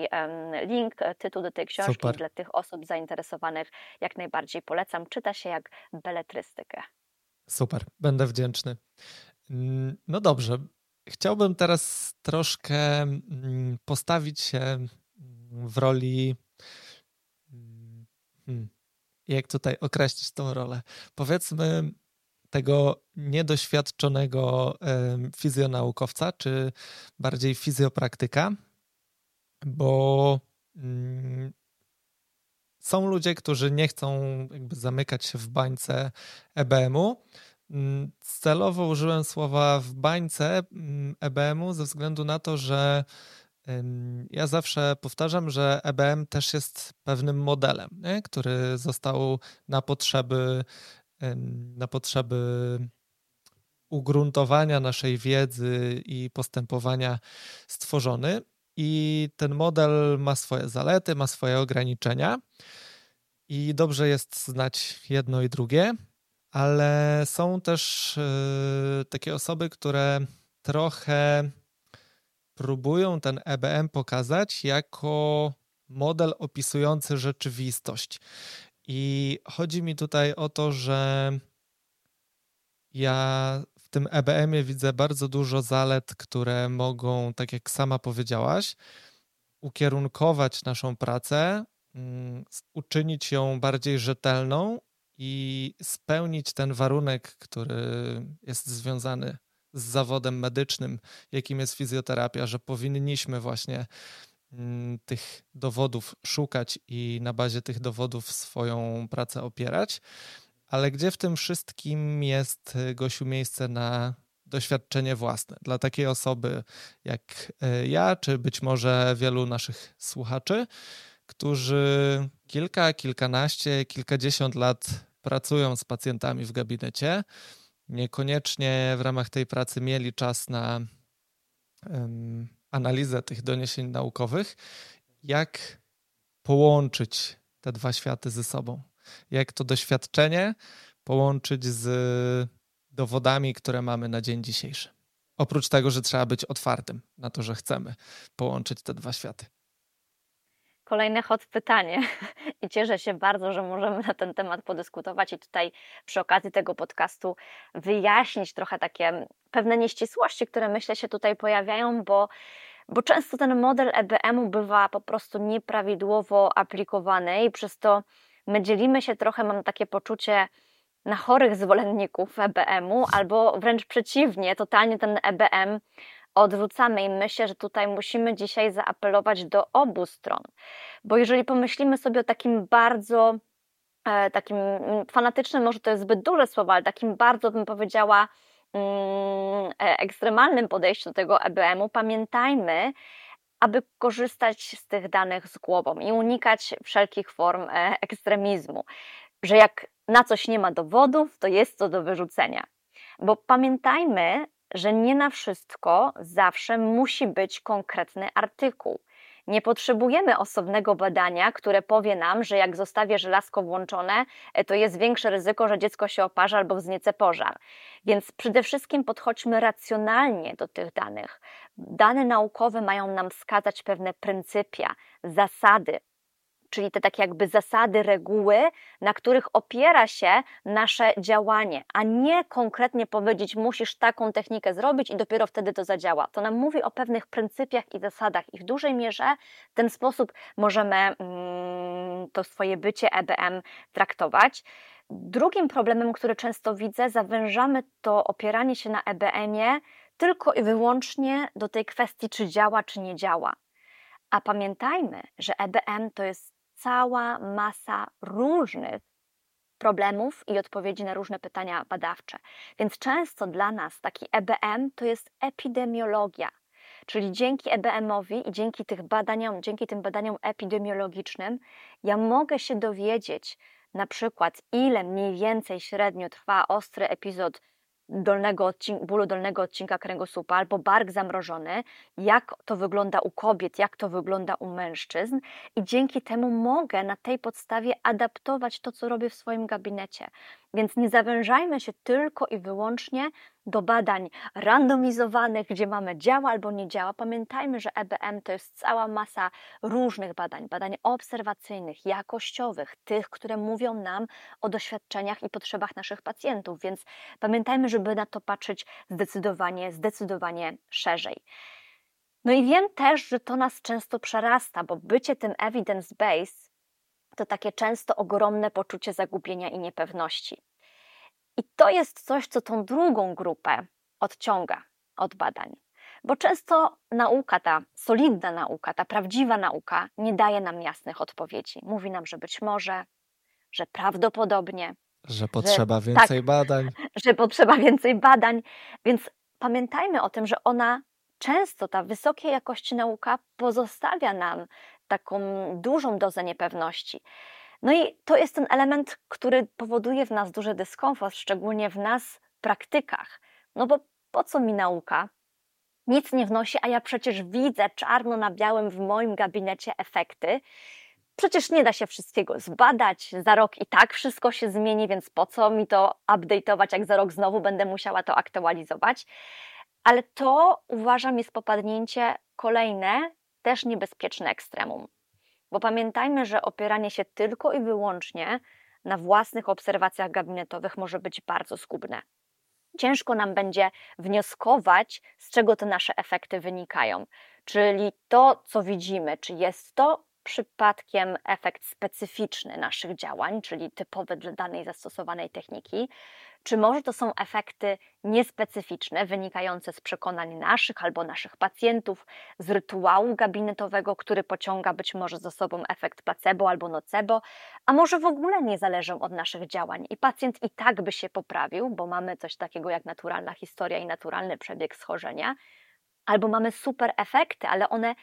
link, e, tytuł do tej książki Super. dla tych osób zainteresowanych. Jak najbardziej polecam. Czyta się jak beletrystykę. Super, będę wdzięczny. No dobrze. Chciałbym teraz troszkę postawić się w roli. Mm, hmm, jak tutaj określić tą rolę? Powiedzmy tego niedoświadczonego fizjonaukowca, czy bardziej fizjopraktyka, bo są ludzie, którzy nie chcą jakby zamykać się w bańce EBM-u. Celowo użyłem słowa w bańce EBM-u ze względu na to, że ja zawsze powtarzam, że EBM też jest pewnym modelem, nie? który został na potrzeby, na potrzeby ugruntowania naszej wiedzy i postępowania stworzony. I ten model ma swoje zalety, ma swoje ograniczenia. I dobrze jest znać jedno i drugie, ale są też yy, takie osoby, które trochę próbują ten EBM pokazać jako model opisujący rzeczywistość. I chodzi mi tutaj o to, że ja w tym EBM-ie widzę bardzo dużo zalet, które mogą, tak jak sama powiedziałaś, ukierunkować naszą pracę, mm, uczynić ją bardziej rzetelną i spełnić ten warunek, który jest związany z zawodem medycznym, jakim jest fizjoterapia, że powinniśmy właśnie tych dowodów szukać i na bazie tych dowodów swoją pracę opierać. Ale gdzie w tym wszystkim jest, Gosiu, miejsce na doświadczenie własne dla takiej osoby jak e, ja, czy być może wielu naszych słuchaczy, którzy kilka, kilkanaście, kilkadziesiąt lat pracują z pacjentami w gabinecie, niekoniecznie w ramach tej pracy mieli czas na um, analizę tych doniesień naukowych, jak połączyć te dwa światy ze sobą. Jak to doświadczenie połączyć z dowodami, które mamy na dzień dzisiejszy. Oprócz tego, że trzeba być otwartym na to, że chcemy połączyć te dwa światy. Kolejne hot pytanie. I cieszę się bardzo, że możemy na ten temat podyskutować i tutaj przy okazji tego podcastu wyjaśnić trochę takie pewne nieścisłości, które myślę się tutaj pojawiają, bo, bo często ten model EBM-u bywa po prostu nieprawidłowo aplikowany i przez to my dzielimy się trochę, mam takie poczucie, na chorych zwolenników EBM-u, albo wręcz przeciwnie, totalnie ten EBM odrzucamy i myślę, że tutaj musimy dzisiaj zaapelować do obu stron, bo jeżeli pomyślimy sobie o takim bardzo e, takim fanatycznym, może to jest zbyt duże słowo, ale takim bardzo bym powiedziała mm, e, ekstremalnym podejściu do tego EBM-u, pamiętajmy, aby korzystać z tych danych z głową i unikać wszelkich form e, ekstremizmu, że jak na coś nie ma dowodów, to jest to do wyrzucenia. Bo pamiętajmy, że nie na wszystko zawsze musi być konkretny artykuł. Nie potrzebujemy osobnego badania, które powie nam, że jak zostawię żelazko włączone, e, to jest większe ryzyko, że dziecko się oparzy albo wzniece pożar. Więc przede wszystkim podchodźmy racjonalnie do tych danych. Dane naukowe mają nam wskazać pewne pryncypia, zasady, czyli te takie jakby zasady, reguły, na których opiera się nasze działanie, a nie konkretnie powiedzieć, musisz taką technikę zrobić i dopiero wtedy to zadziała. To nam mówi o pewnych pryncypiach i zasadach, i w dużej mierze w ten sposób możemy mm, to swoje bycie EBM traktować. Drugim problemem, który często widzę, zawężamy to opieranie się na EBM-ie tylko i wyłącznie do tej kwestii, czy działa, czy nie działa. A pamiętajmy, że EBM to jest cała masa różnych problemów i odpowiedzi na różne pytania badawcze. Więc często dla nas taki EBM to jest epidemiologia. Czyli dzięki EBM-owi i dzięki, tych badaniom, dzięki tym badaniom epidemiologicznym, ja mogę się dowiedzieć, na przykład, ile mniej więcej średnio trwa ostry epizod dolnego odcinka, bólu dolnego odcinka kręgosłupa albo bark zamrożony, jak to wygląda u kobiet, jak to wygląda u mężczyzn i dzięki temu mogę na tej podstawie adaptować to, co robię w swoim gabinecie. Więc nie zawężajmy się tylko i wyłącznie do badań randomizowanych, gdzie mamy działa albo nie działa. Pamiętajmy, że EBM to jest cała masa różnych badań, badań obserwacyjnych, jakościowych, tych, które mówią nam o doświadczeniach i potrzebach naszych pacjentów, więc pamiętajmy, żeby na to patrzeć zdecydowanie, zdecydowanie szerzej. No i wiem też, że to nas często przerasta, bo bycie tym evidence-based to takie często ogromne poczucie zagubienia i niepewności. I to jest coś, co tą drugą grupę odciąga od badań. Bo często nauka, ta solidna nauka, ta prawdziwa nauka nie daje nam jasnych odpowiedzi. Mówi nam, że być może, że prawdopodobnie. Że potrzeba że, więcej tak, badań. Że potrzeba więcej badań. Więc pamiętajmy o tym, że ona często, ta wysokiej jakości nauka pozostawia nam taką dużą dozę niepewności. No i to jest ten element, który powoduje w nas duży dyskomfort, szczególnie w nas praktykach. No bo po co mi nauka? Nic nie wnosi, a ja przecież widzę czarno na białym w moim gabinecie efekty. Przecież nie da się wszystkiego zbadać, za rok i tak wszystko się zmieni, więc po co mi to update'ować, jak za rok znowu będę musiała to aktualizować. Ale to uważam jest popadnięcie kolejne, też niebezpieczne ekstremum. Bo pamiętajmy, że opieranie się tylko i wyłącznie na własnych obserwacjach gabinetowych może być bardzo zgubne. Ciężko nam będzie wnioskować, z czego te nasze efekty wynikają. Czyli to, co widzimy, czy jest to przypadkiem efekt specyficzny naszych działań, czyli typowy dla danej zastosowanej techniki, czy może to są efekty niespecyficzne, wynikające z przekonań naszych albo naszych pacjentów, z rytuału gabinetowego, który pociąga być może za sobą efekt placebo albo nocebo, a może w ogóle nie zależą od naszych działań i pacjent i tak by się poprawił, bo mamy coś takiego jak naturalna historia i naturalny przebieg schorzenia, albo mamy super efekty, ale one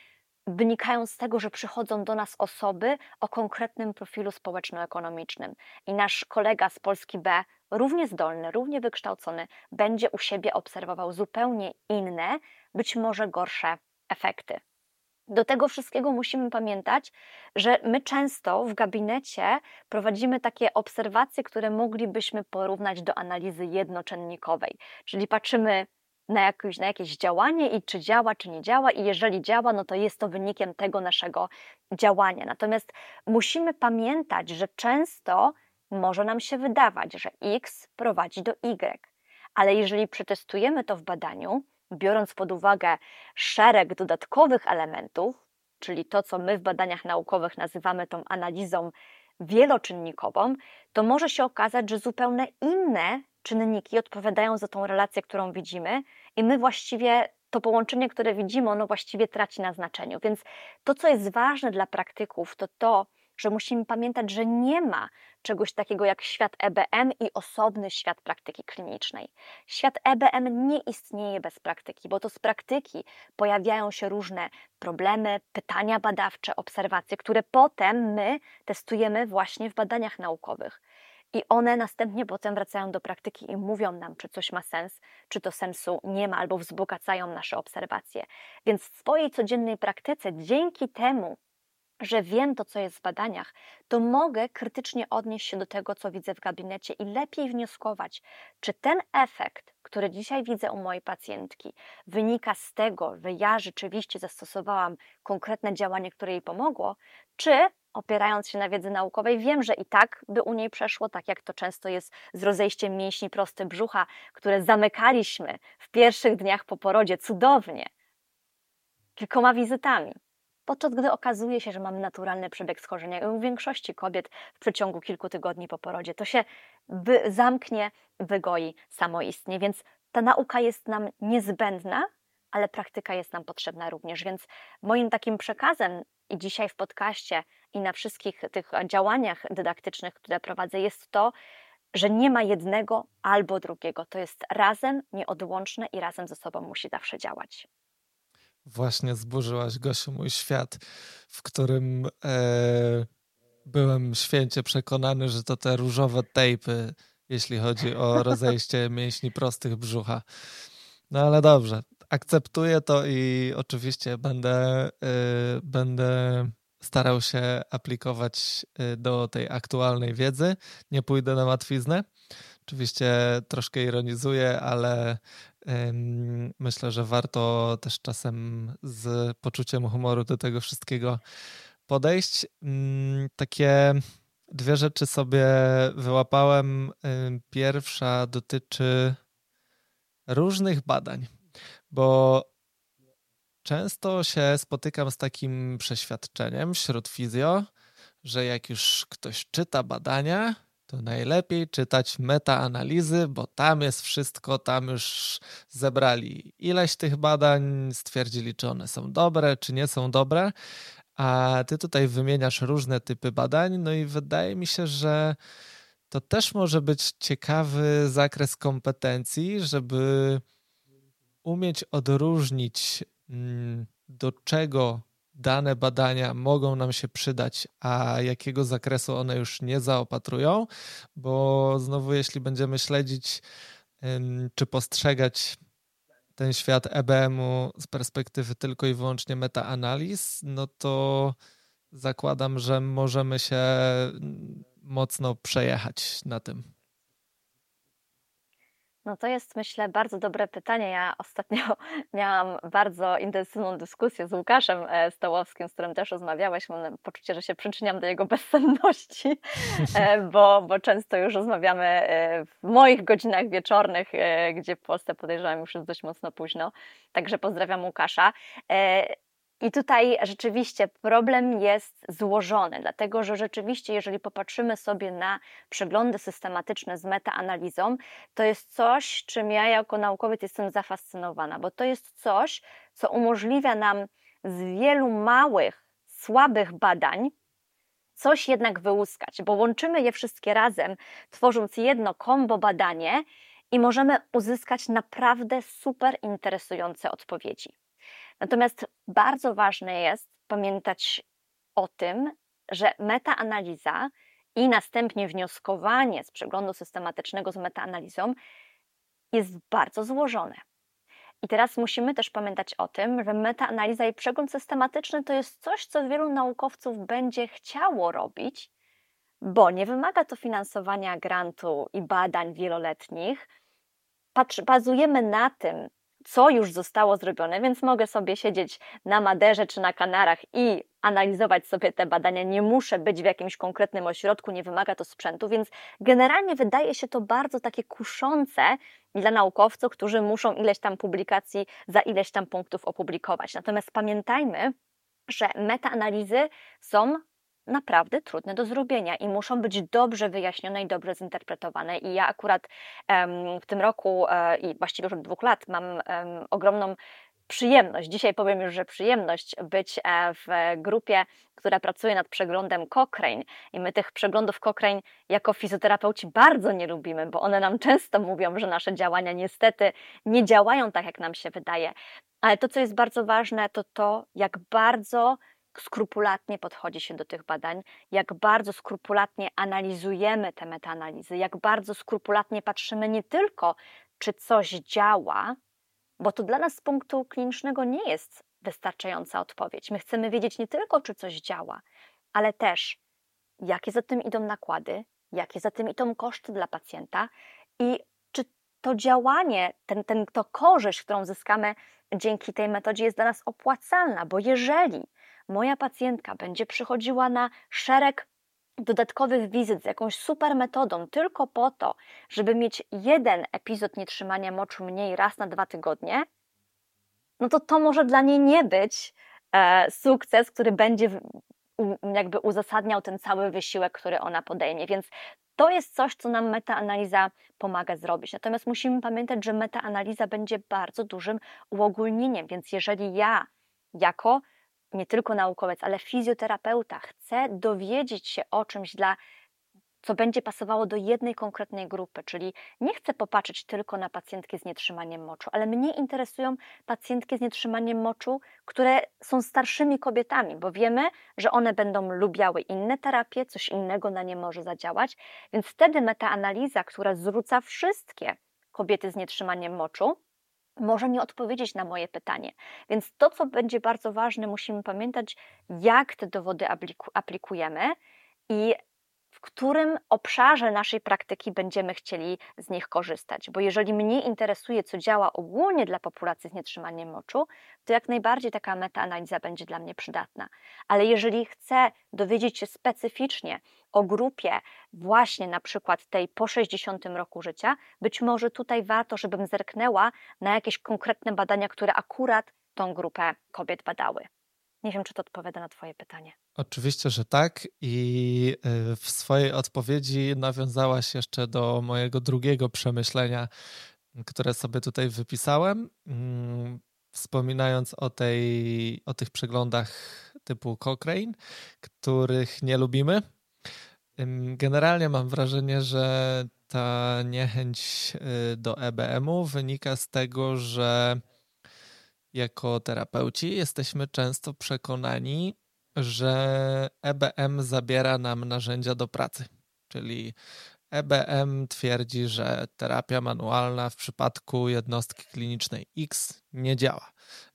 wynikają z tego, że przychodzą do nas osoby o konkretnym profilu społeczno-ekonomicznym. I nasz kolega z Polski B, równie zdolny, równie wykształcony, będzie u siebie obserwował zupełnie inne, być może gorsze efekty. Do tego wszystkiego musimy pamiętać, że my często w gabinecie prowadzimy takie obserwacje, które moglibyśmy porównać do analizy jednoczynnikowej, czyli patrzymy na jakieś, na jakieś działanie i czy działa, czy nie działa, i jeżeli działa, no to jest to wynikiem tego naszego działania. Natomiast musimy pamiętać, że często może nam się wydawać, że X prowadzi do Y, ale jeżeli przetestujemy to w badaniu, biorąc pod uwagę szereg dodatkowych elementów, czyli to, co my w badaniach naukowych nazywamy tą analizą wieloczynnikową, to może się okazać, że zupełnie inne czynniki odpowiadają za tą relację, którą widzimy, i my właściwie to połączenie, które widzimy, ono właściwie traci na znaczeniu. Więc to, co jest ważne dla praktyków, to to, że musimy pamiętać, że nie ma czegoś takiego jak świat EBM i osobny świat praktyki klinicznej. Świat EBM nie istnieje bez praktyki, bo to z praktyki pojawiają się różne problemy, pytania badawcze, obserwacje, które potem my testujemy właśnie w badaniach naukowych. I one następnie potem wracają do praktyki i mówią nam, czy coś ma sens, czy to sensu nie ma, albo wzbogacają nasze obserwacje. Więc w swojej codziennej praktyce, dzięki temu, że wiem to, co jest w badaniach, to mogę krytycznie odnieść się do tego, co widzę w gabinecie i lepiej wnioskować, czy ten efekt, który dzisiaj widzę u mojej pacjentki, wynika z tego, że ja rzeczywiście zastosowałam konkretne działanie, które jej pomogło, czy opierając się na wiedzy naukowej, wiem, że i tak by u niej przeszło, tak jak to często jest z rozejściem mięśni prosty brzucha, które zamykaliśmy w pierwszych dniach po porodzie cudownie, kilkoma wizytami. Podczas gdy okazuje się, że mamy naturalny przebieg schorzenia u większości kobiet w przeciągu kilku tygodni po porodzie to się wy zamknie, wygoi samoistnie. Więc ta nauka jest nam niezbędna, ale praktyka jest nam potrzebna również. Więc moim takim przekazem i dzisiaj w podcaście i na wszystkich tych działaniach dydaktycznych, które prowadzę, jest to, że nie ma jednego albo drugiego. To jest razem nieodłączne i razem ze sobą musi zawsze działać. Właśnie zburzyłaś, Gosiu, mój świat, w którym e, byłem święcie przekonany, że to te różowe tejpy, jeśli chodzi o rozejście mięśni prostych brzucha. No ale dobrze, akceptuję to i oczywiście będę, y, będę starał się aplikować y, do tej aktualnej wiedzy. Nie pójdę na łatwiznę. Oczywiście troszkę ironizuję, ale myślę, że warto też czasem z poczuciem humoru do tego wszystkiego podejść. Takie dwie rzeczy sobie wyłapałem. Pierwsza dotyczy różnych badań, bo często się spotykam z takim przeświadczeniem wśród fizjo, że jak już ktoś czyta badania, to najlepiej czytać metaanalizy, bo tam jest wszystko, tam już zebrali ileś tych badań, stwierdzili, czy one są dobre, czy nie są dobre. A ty tutaj wymieniasz różne typy badań, no i wydaje mi się, że to też może być ciekawy zakres kompetencji, żeby umieć odróżnić, mm, do czego dane badania mogą nam się przydać, a jakiego zakresu one już nie zaopatrują, bo znowu, jeśli będziemy śledzić czy postrzegać ten świat EBM-u z perspektywy tylko i wyłącznie metaanaliz, no to zakładam, że możemy się mocno przejechać na tym. No to jest, myślę, bardzo dobre pytanie. Ja ostatnio miałam bardzo intensywną dyskusję z Łukaszem e, Stołowskim, z którym też rozmawiałeś. Mam poczucie, że się przyczyniam do jego bezsenności, e, bo, bo często już rozmawiamy e, w moich godzinach wieczornych, gdzie w Polsce podejrzewam już jest dość mocno późno. Także pozdrawiam Łukasza. I tutaj rzeczywiście problem jest złożony, dlatego że rzeczywiście, jeżeli popatrzymy sobie na przeglądy systematyczne z metaanalizą, to jest coś, czym ja jako naukowiec jestem zafascynowana, bo to jest coś, co umożliwia nam z wielu małych, słabych badań coś jednak wyłuskać, bo łączymy je wszystkie razem, tworząc jedno kombo badanie i możemy uzyskać naprawdę super interesujące odpowiedzi. Natomiast bardzo ważne jest pamiętać o tym, że metaanaliza i następnie wnioskowanie z przeglądu systematycznego z metaanalizą jest bardzo złożone. I teraz musimy też pamiętać o tym, że metaanaliza i przegląd systematyczny to jest coś, co wielu naukowców będzie chciało robić, bo nie wymaga to finansowania grantu i badań wieloletnich. Patrz, bazujemy na tym, co już zostało zrobione, więc mogę sobie siedzieć na Maderze czy na Kanarach i analizować sobie te badania. Nie muszę być w jakimś konkretnym ośrodku, nie wymaga to sprzętu, więc generalnie wydaje się to bardzo takie kuszące dla naukowców, którzy muszą ileś tam publikacji za ileś tam punktów opublikować. Natomiast pamiętajmy, że metaanalizy są naprawdę trudne do zrobienia i muszą być dobrze wyjaśnione i dobrze zinterpretowane. I ja akurat w tym roku um, i właściwie już od dwóch lat mam ogromną przyjemność, dzisiaj powiem już, że przyjemność być e, w grupie, która pracuje nad przeglądem Cochrane i my tych przeglądów Cochrane jako fizjoterapeuci bardzo nie lubimy, bo one nam często mówią, że nasze działania niestety nie działają tak, jak nam się wydaje. Ale to, co jest bardzo ważne, to to, jak bardzo skrupulatnie podchodzi się do tych badań, jak bardzo skrupulatnie analizujemy te metaanalizy, jak bardzo skrupulatnie patrzymy nie tylko, czy coś działa, bo to dla nas z punktu klinicznego nie jest wystarczająca odpowiedź. My chcemy wiedzieć nie tylko, czy coś działa, ale też, jakie za tym idą nakłady, jakie za tym idą koszty dla pacjenta i czy to działanie, ten, ten, to korzyść, którą zyskamy dzięki tej metodzie jest dla nas opłacalna, bo jeżeli moja pacjentka będzie przychodziła na szereg dodatkowych wizyt z jakąś super metodą tylko po to, żeby mieć jeden epizod nietrzymania moczu mniej raz na dwa tygodnie, no to to może dla niej nie być e, sukces, który będzie jakby uzasadniał ten cały wysiłek, który ona podejmie. Więc to jest coś, co nam metaanaliza pomaga zrobić. Natomiast musimy pamiętać, że metaanaliza będzie bardzo dużym uogólnieniem, więc jeżeli ja jako nie tylko naukowiec, ale fizjoterapeuta chce dowiedzieć się o czymś dla co będzie pasowało do jednej konkretnej grupy, czyli nie chcę popatrzeć tylko na pacjentki z nietrzymaniem moczu, ale mnie interesują pacjentki z nietrzymaniem moczu, które są starszymi kobietami, bo wiemy, że one będą lubiały inne terapie, coś innego na nie może zadziałać, więc wtedy metaanaliza, która zwróca wszystkie kobiety z nietrzymaniem moczu, może nie odpowiedzieć na moje pytanie. Więc to, co będzie bardzo ważne, musimy pamiętać, jak te dowody aplikujemy i którym obszarze naszej praktyki będziemy chcieli z nich korzystać. Bo jeżeli mnie interesuje, co działa ogólnie dla populacji z nietrzymaniem moczu, to jak najbardziej taka metaanaliza będzie dla mnie przydatna. Ale jeżeli chcę dowiedzieć się specyficznie o grupie właśnie na przykład tej po 60 roku życia, być może tutaj warto, żebym zerknęła na jakieś konkretne badania, które akurat tą grupę kobiet badały. Nie wiem, czy to odpowiada na Twoje pytanie. Oczywiście, że tak. I y, w swojej odpowiedzi nawiązałaś jeszcze do mojego drugiego przemyślenia, które sobie tutaj wypisałem. Mm, wspominając o, tej, o tych przeglądach typu Cochrane, których nie lubimy. Generalnie mam wrażenie, że ta niechęć y, do EBM-u wynika z tego, że jako terapeuci jesteśmy często przekonani, że EBM zabiera nam narzędzia do pracy. Czyli EBM twierdzi, że terapia manualna w przypadku jednostki klinicznej X nie działa.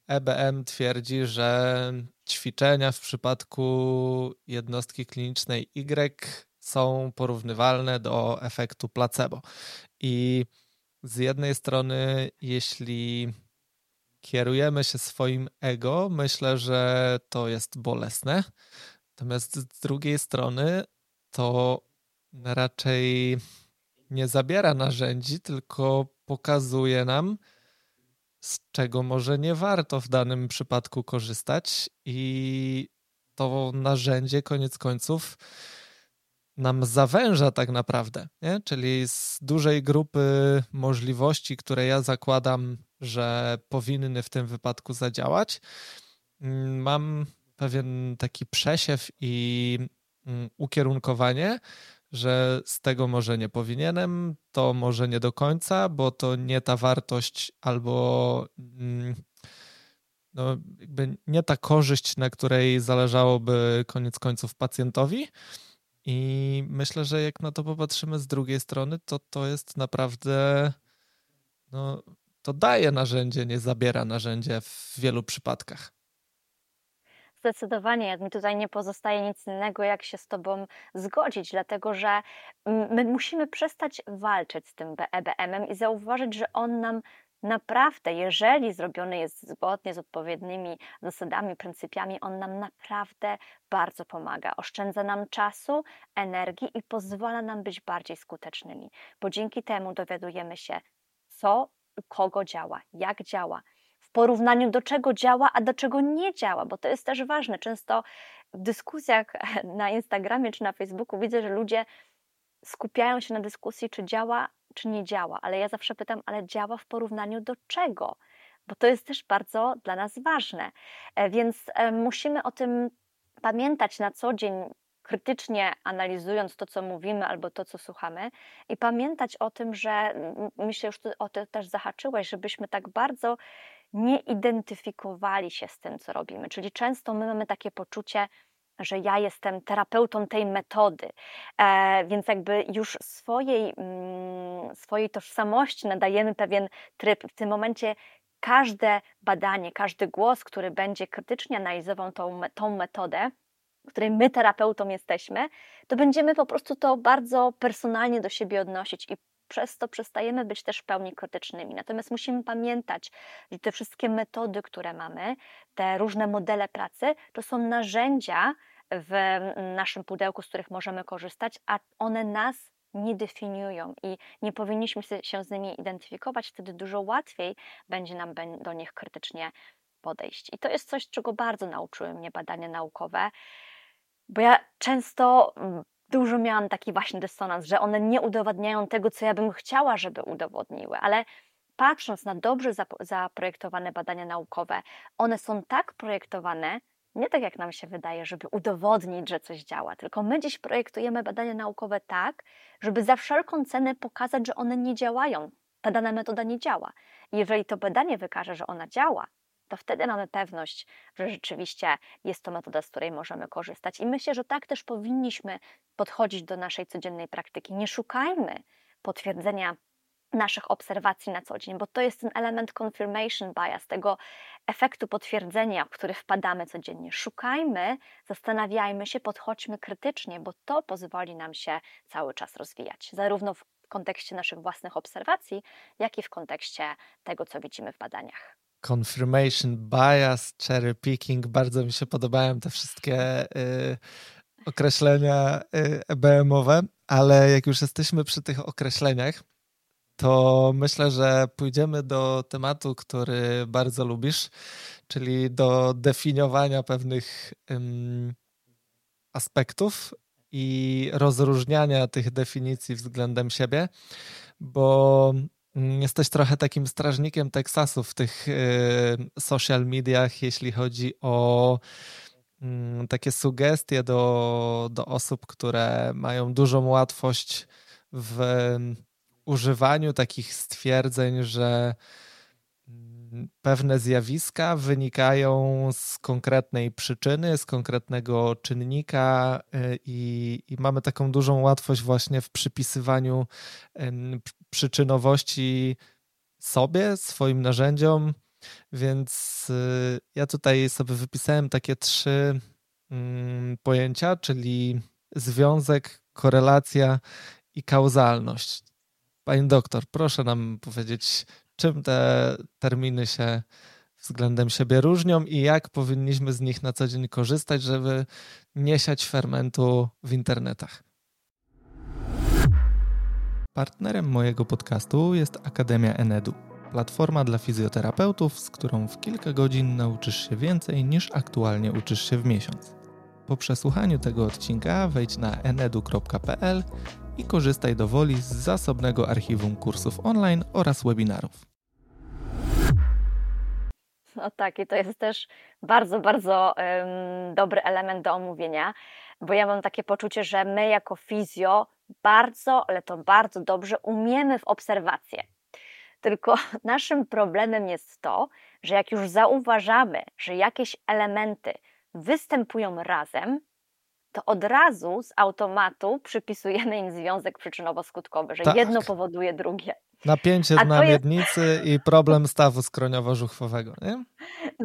EBM twierdzi, że ćwiczenia w przypadku jednostki klinicznej Y są porównywalne do efektu placebo. I z jednej strony, jeśli kierujemy się swoim ego, myślę, że to jest bolesne. Natomiast z drugiej strony to raczej nie zabiera narzędzi, tylko pokazuje nam, z czego może nie warto w danym przypadku korzystać, i to narzędzie koniec końców nam zawęża tak naprawdę, nie? czyli z dużej grupy możliwości, które ja zakładam, że powinny w tym wypadku zadziałać, mm, mam pewien taki przesiew i mm, ukierunkowanie, że z tego może nie powinienem, to może nie do końca, bo to nie ta wartość albo mm, no, jakby nie ta korzyść, na której zależałoby koniec końców pacjentowi. I myślę, że jak na to popatrzymy z drugiej strony, to to jest naprawdę, no, to daje narzędzie, nie zabiera narzędzia w wielu przypadkach. Zdecydowanie, mi tutaj nie pozostaje nic innego, jak się z Tobą zgodzić, dlatego że my musimy przestać walczyć z tym EBM-em i zauważyć, że on nam naprawdę, jeżeli zrobiony jest zgodnie z odpowiednimi zasadami, pryncypiami, on nam naprawdę bardzo pomaga. Oszczędza nam czasu, energii i pozwala nam być bardziej skutecznymi, bo dzięki temu dowiadujemy się, co u kogo działa, jak działa, w porównaniu do czego działa, a do czego nie działa, bo to jest też ważne. Często w dyskusjach na Instagramie czy na Facebooku widzę, że ludzie skupiają się na dyskusji, czy działa, czy nie działa, ale ja zawsze pytam, ale działa w porównaniu do czego? Bo to jest też bardzo dla nas ważne. E, więc e, musimy o tym pamiętać na co dzień, krytycznie analizując to, co mówimy albo to, co słuchamy, i pamiętać o tym, że myślę, już o to też zahaczyłeś, żebyśmy tak bardzo nie identyfikowali się z tym, co robimy. Czyli często my mamy takie poczucie, że ja jestem terapeutą tej metody, e, więc jakby już swojej, mm, swojej tożsamości nadajemy pewien tryb. W tym momencie każde badanie, każdy głos, który będzie krytycznie analizował tą, tą metodę, której my terapeutą jesteśmy, to będziemy po prostu to bardzo personalnie do siebie odnosić i przez to przestajemy być też w pełni krytycznymi. Natomiast musimy pamiętać, że te wszystkie metody, które mamy, te różne modele pracy, to są narzędzia w naszym pudełku, z których możemy korzystać, a one nas nie definiują i nie powinniśmy się z nimi identyfikować, wtedy dużo łatwiej będzie nam do nich krytycznie podejść. I to jest coś, czego bardzo nauczyły mnie badania naukowe, bo ja często dużo miałam taki właśnie dysonans, że one nie udowadniają tego, co ja bym chciała, żeby udowodniły, ale patrząc na dobrze zaprojektowane badania naukowe, one są tak projektowane, nie tak jak nam się wydaje, żeby udowodnić, że coś działa, tylko my dziś projektujemy badania naukowe tak, żeby za wszelką cenę pokazać, że one nie działają. Ta dana metoda nie działa. Jeżeli to badanie wykaże, że ona działa, to wtedy mamy pewność, że rzeczywiście jest to metoda, z której możemy korzystać. I myślę, że tak też powinniśmy podchodzić do naszej codziennej praktyki. Nie szukajmy potwierdzenia naszych obserwacji na co dzień, bo to jest ten element confirmation bias, tego efektu potwierdzenia, w który wpadamy codziennie. Szukajmy, zastanawiajmy się, podchodźmy krytycznie, bo to pozwoli nam się cały czas rozwijać, zarówno w kontekście naszych własnych obserwacji, jak i w kontekście tego, co widzimy w badaniach. Confirmation bias, cherry picking, bardzo mi się podobają te wszystkie y, określenia y, EBM-owe, ale jak już jesteśmy przy tych określeniach, to myślę, że pójdziemy do tematu, który bardzo lubisz, czyli do definiowania pewnych um, aspektów i rozróżniania tych definicji względem siebie, bo jesteś trochę takim strażnikiem Teksasu w tych y, social mediach, jeśli chodzi o mm, takie sugestie do, do osób, które mają dużą łatwość w używaniu takich stwierdzeń, że mm, pewne zjawiska wynikają z konkretnej przyczyny, z konkretnego czynnika y, i, i, mamy taką dużą łatwość właśnie w przypisywaniu przyczynowości sobie, swoim narzędziom. Więc y, ja tutaj sobie wypisałem takie trzy mm, pojęcia, czyli związek, korelacja i kauzalność. Pani doktor, proszę nam powiedzieć, czym te terminy się względem siebie różnią i jak powinniśmy z nich na co dzień korzystać, żeby nie siać fermentu w internetach. Partnerem mojego podcastu jest Akademia Enedu, platforma dla fizjoterapeutów, z którą w kilka godzin nauczysz się więcej niż aktualnie uczysz się w miesiąc. Po przesłuchaniu tego odcinka wejdź na enedu.pl i korzystaj do woli z zasobnego archiwum kursów online oraz webinarów. No tak, i to jest też bardzo, bardzo um, dobry element do omówienia, bo ja mam takie poczucie, że my jako fizjo bardzo, ale to bardzo dobrze umiemy w obserwacje. Tylko naszym problemem jest to, że jak już zauważamy, że jakieś elementy występują razem, to od razu z automatu przypisujemy im związek przyczynowo-skutkowy, że tak. jedno powoduje drugie. Napięcie na jest... miednicy i problem stawu skroniowo-żuchwowego, nie?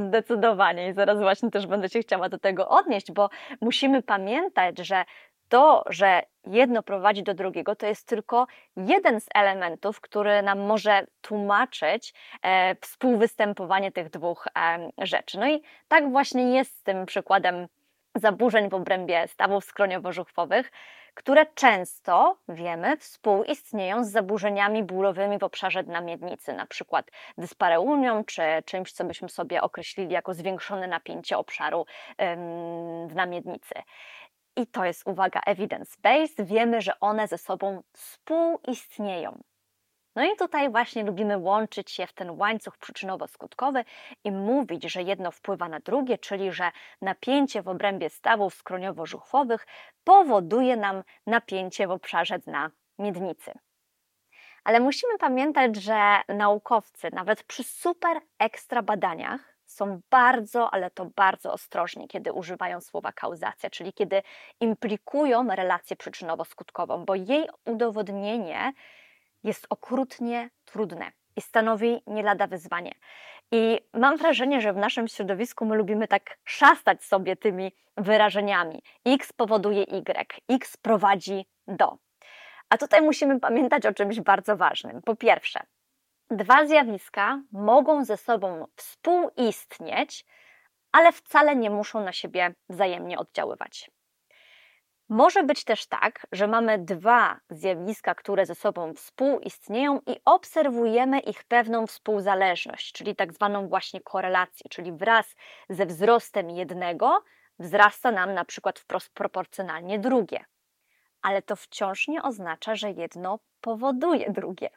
Zdecydowanie i zaraz właśnie też będę się chciała do tego odnieść, bo musimy pamiętać, że to, że jedno prowadzi do drugiego, to jest tylko jeden z elementów, który nam może tłumaczyć e, współwystępowanie tych dwóch e, rzeczy. No i tak właśnie jest z tym przykładem zaburzeń w obrębie stawów skroniowo-żuchwowych, które często, wiemy, współistnieją z zaburzeniami bólowymi w obszarze dna miednicy, na przykład dyspareunią, czy czymś, co byśmy sobie określili jako zwiększone napięcie obszaru ym, dna miednicy. I to jest, uwaga, evidence-based, wiemy, że one ze sobą współistnieją. No i tutaj właśnie lubimy łączyć się w ten łańcuch przyczynowo-skutkowy i mówić, że jedno wpływa na drugie, czyli że napięcie w obrębie stawów skroniowo-żuchwowych powoduje nam napięcie w obszarze dna miednicy. Ale musimy pamiętać, że naukowcy, nawet przy super ekstra badaniach, są bardzo, ale to bardzo ostrożni, kiedy używają słowa kauzacja, czyli kiedy implikują relację przyczynowo-skutkową, bo jej udowodnienie jest okrutnie trudne i stanowi nie lada wyzwanie. I mam wrażenie, że w naszym środowisku my lubimy tak szastać sobie tymi wyrażeniami. X powoduje Y, X prowadzi do. A tutaj musimy pamiętać o czymś bardzo ważnym. Po pierwsze, dwa zjawiska mogą ze sobą współistnieć, ale wcale nie muszą na siebie wzajemnie oddziaływać. Może być też tak, że mamy dwa zjawiska, które ze sobą współistnieją i obserwujemy ich pewną współzależność, czyli tak zwaną właśnie korelację, czyli wraz ze wzrostem jednego wzrasta nam na przykład wprost proporcjonalnie drugie. Ale to wciąż nie oznacza, że jedno powoduje drugie.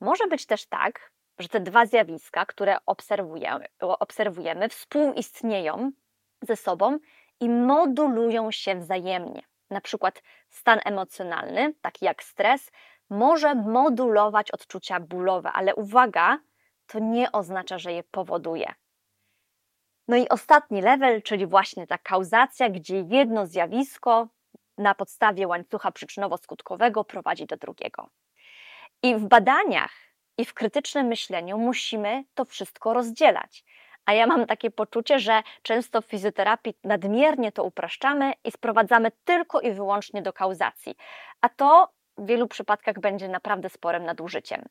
Może być też tak, że te dwa zjawiska, które obserwujemy, obserwujemy współistnieją ze sobą i modulują się wzajemnie. Na przykład stan emocjonalny, taki jak stres, może modulować odczucia bólowe, ale uwaga, to nie oznacza, że je powoduje. No i ostatni level, czyli właśnie ta kauzacja, gdzie jedno zjawisko na podstawie łańcucha przyczynowo-skutkowego prowadzi do drugiego. I w badaniach, i w krytycznym myśleniu musimy to wszystko rozdzielać. A ja mam takie poczucie, że często w fizjoterapii nadmiernie to upraszczamy i sprowadzamy tylko i wyłącznie do kauzacji. A to w wielu przypadkach będzie naprawdę sporym nadużyciem.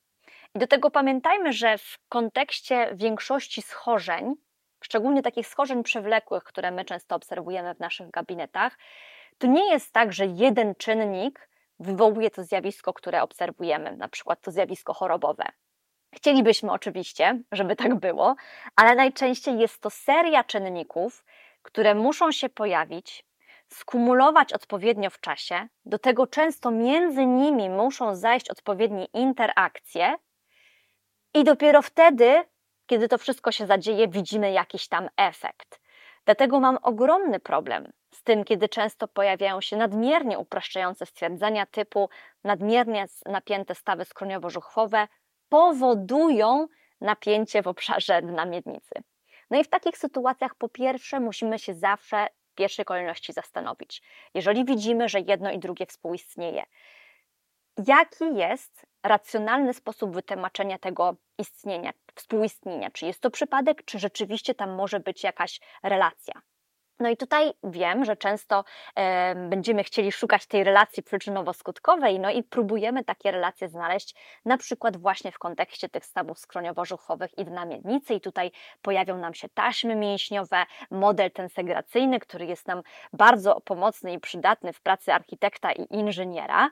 I do tego pamiętajmy, że w kontekście większości schorzeń, szczególnie takich schorzeń przewlekłych, które my często obserwujemy w naszych gabinetach, to nie jest tak, że jeden czynnik wywołuje to zjawisko, które obserwujemy, na przykład to zjawisko chorobowe. Chcielibyśmy oczywiście, żeby tak było, ale najczęściej jest to seria czynników, które muszą się pojawić, skumulować odpowiednio w czasie, do tego często między nimi muszą zajść odpowiednie interakcje, i dopiero wtedy, kiedy to wszystko się zadzieje, widzimy jakiś tam efekt. Dlatego mam ogromny problem z tym, kiedy często pojawiają się nadmiernie upraszczające stwierdzenia typu nadmiernie napięte stawy skroniowo-żuchwowe powodują napięcie w obszarze dna miednicy. No i w takich sytuacjach po pierwsze musimy się zawsze w pierwszej kolejności zastanowić, jeżeli widzimy, że jedno i drugie współistnieje, jaki jest racjonalny sposób wytłumaczenia tego istnienia, współistnienia. Czy jest to przypadek, czy rzeczywiście tam może być jakaś relacja. No i tutaj wiem, że często e, będziemy chcieli szukać tej relacji przyczynowo-skutkowej, no i próbujemy takie relacje znaleźć, na przykład właśnie w kontekście tych stawów skroniowo-żuchwowych i w namiednicy i tutaj pojawią nam się taśmy mięśniowe, model tensegracyjny, który jest nam bardzo pomocny i przydatny w pracy architekta i inżyniera,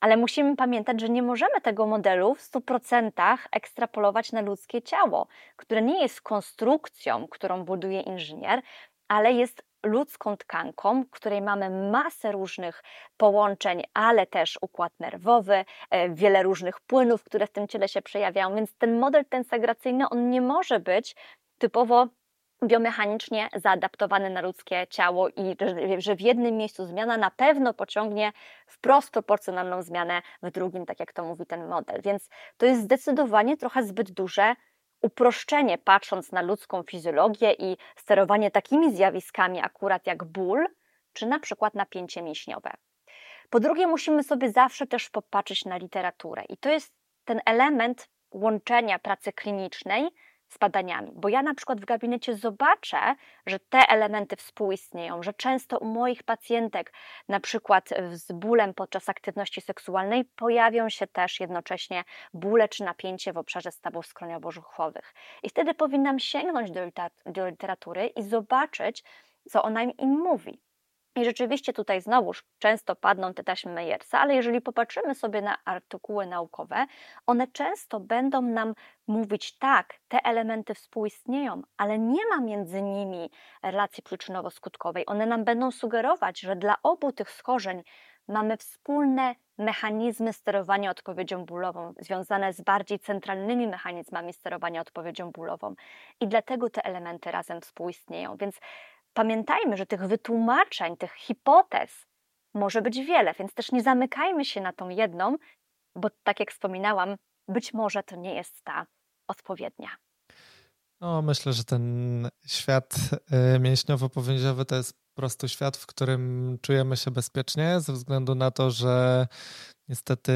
ale musimy pamiętać, że nie możemy tego modelu w 100% ekstrapolować na ludzkie ciało, które nie jest konstrukcją, którą buduje inżynier, ale jest ludzką tkanką, której mamy masę różnych połączeń, ale też układ nerwowy, e, wiele różnych płynów, które w tym ciele się przejawiają, więc ten model tensegracyjny on nie może być typowo biomechanicznie zaadaptowany na ludzkie ciało i że w jednym miejscu zmiana na pewno pociągnie wprost proporcjonalną zmianę w drugim, tak jak to mówi ten model. Więc to jest zdecydowanie trochę zbyt duże uproszczenie, patrząc na ludzką fizjologię i sterowanie takimi zjawiskami, akurat jak ból, czy na przykład napięcie mięśniowe. Po drugie, musimy sobie zawsze też popatrzeć na literaturę, i to jest ten element łączenia pracy klinicznej z badaniami, bo ja na przykład w gabinecie zobaczę, że te elementy współistnieją, że często u moich pacjentek, na przykład z bólem podczas aktywności seksualnej, pojawią się też jednocześnie bóle czy napięcie w obszarze stawów skroniowo-żuchwowych. I wtedy powinnam sięgnąć do literatury i zobaczyć, co ona im mówi. I rzeczywiście tutaj znowuż często padną te taśmy Meyersa, ale jeżeli popatrzymy sobie na artykuły naukowe, one często będą nam mówić tak, te elementy współistnieją, ale nie ma między nimi relacji przyczynowo-skutkowej. One nam będą sugerować, że dla obu tych schorzeń mamy wspólne mechanizmy sterowania odpowiedzią bólową, związane z bardziej centralnymi mechanizmami sterowania odpowiedzią bólową. I dlatego te elementy razem współistnieją. Więc pamiętajmy, że tych wytłumaczeń, tych hipotez może być wiele, więc też nie zamykajmy się na tą jedną, bo tak jak wspominałam, być może to nie jest ta odpowiednia. No, myślę, że ten świat y, mięśniowo-powięziowy to jest prostu świat, w którym czujemy się bezpiecznie, ze względu na to, że Niestety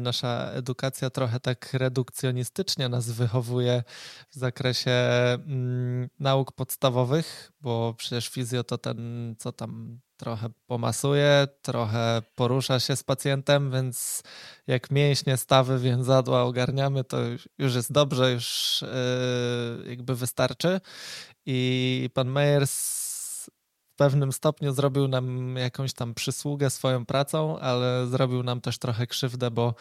nasza edukacja trochę tak redukcjonistycznie nas wychowuje w zakresie mm, nauk podstawowych, bo przecież fizjo to ten, co tam trochę pomasuje, trochę porusza się z pacjentem, więc jak mięśnie, stawy, więzadła ogarniamy, to już jest dobrze, już yy, jakby wystarczy. I pan Meyers w pewnym stopniu zrobił nam jakąś tam przysługę swoją pracą, ale zrobił nam też trochę krzywdę, bo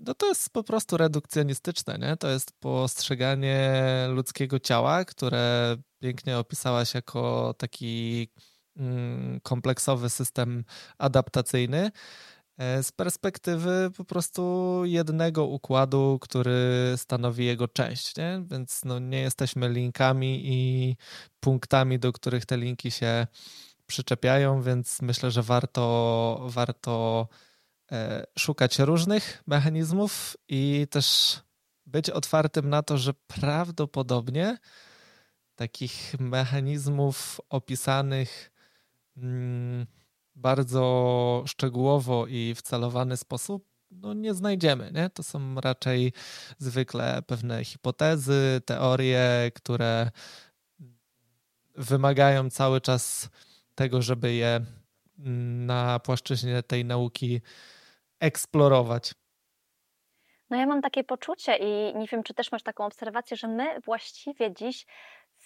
no to jest po prostu redukcjonistyczne, nie? To jest postrzeganie ludzkiego ciała, które pięknie opisałaś jako taki mm, kompleksowy system adaptacyjny. E, z perspektywy po prostu jednego układu, który stanowi jego część, nie? więc no nie jesteśmy linkami i punktami, do których te linki się przyczepiają, więc myślę, że warto, warto e, szukać różnych mechanizmów i też być otwartym na to, że prawdopodobnie takich mechanizmów opisanych. Hmm, bardzo szczegółowo i w celowany sposób no, nie znajdziemy. Nie? To są raczej zwykle pewne hipotezy, teorie, które wymagają cały czas tego, żeby je na płaszczyźnie tej nauki eksplorować. No ja mam takie poczucie i nie wiem, czy też masz taką obserwację, że my właściwie dziś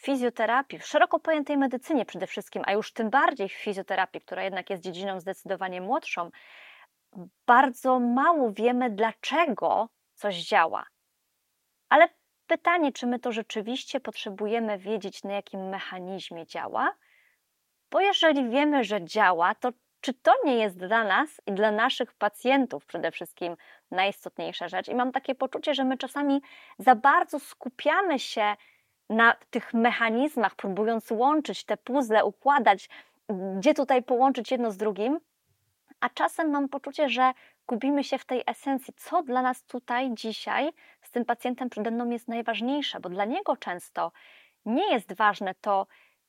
fizjoterapii, w szeroko pojętej medycynie przede wszystkim, a już tym bardziej w fizjoterapii, która jednak jest dziedziną zdecydowanie młodszą, bardzo mało wiemy, dlaczego coś działa. Ale pytanie, czy my to rzeczywiście potrzebujemy wiedzieć, na jakim mechanizmie działa? Bo jeżeli wiemy, że działa, to czy to nie jest dla nas i dla naszych pacjentów przede wszystkim najistotniejsza rzecz? I mam takie poczucie, że my czasami za bardzo skupiamy się na tych mechanizmach, próbując łączyć te puzzle, układać, gdzie tutaj połączyć jedno z drugim, a czasem mam poczucie, że gubimy się w tej esencji, co dla nas tutaj dzisiaj z tym pacjentem przede mną jest najważniejsze, bo dla niego często nie jest ważne to,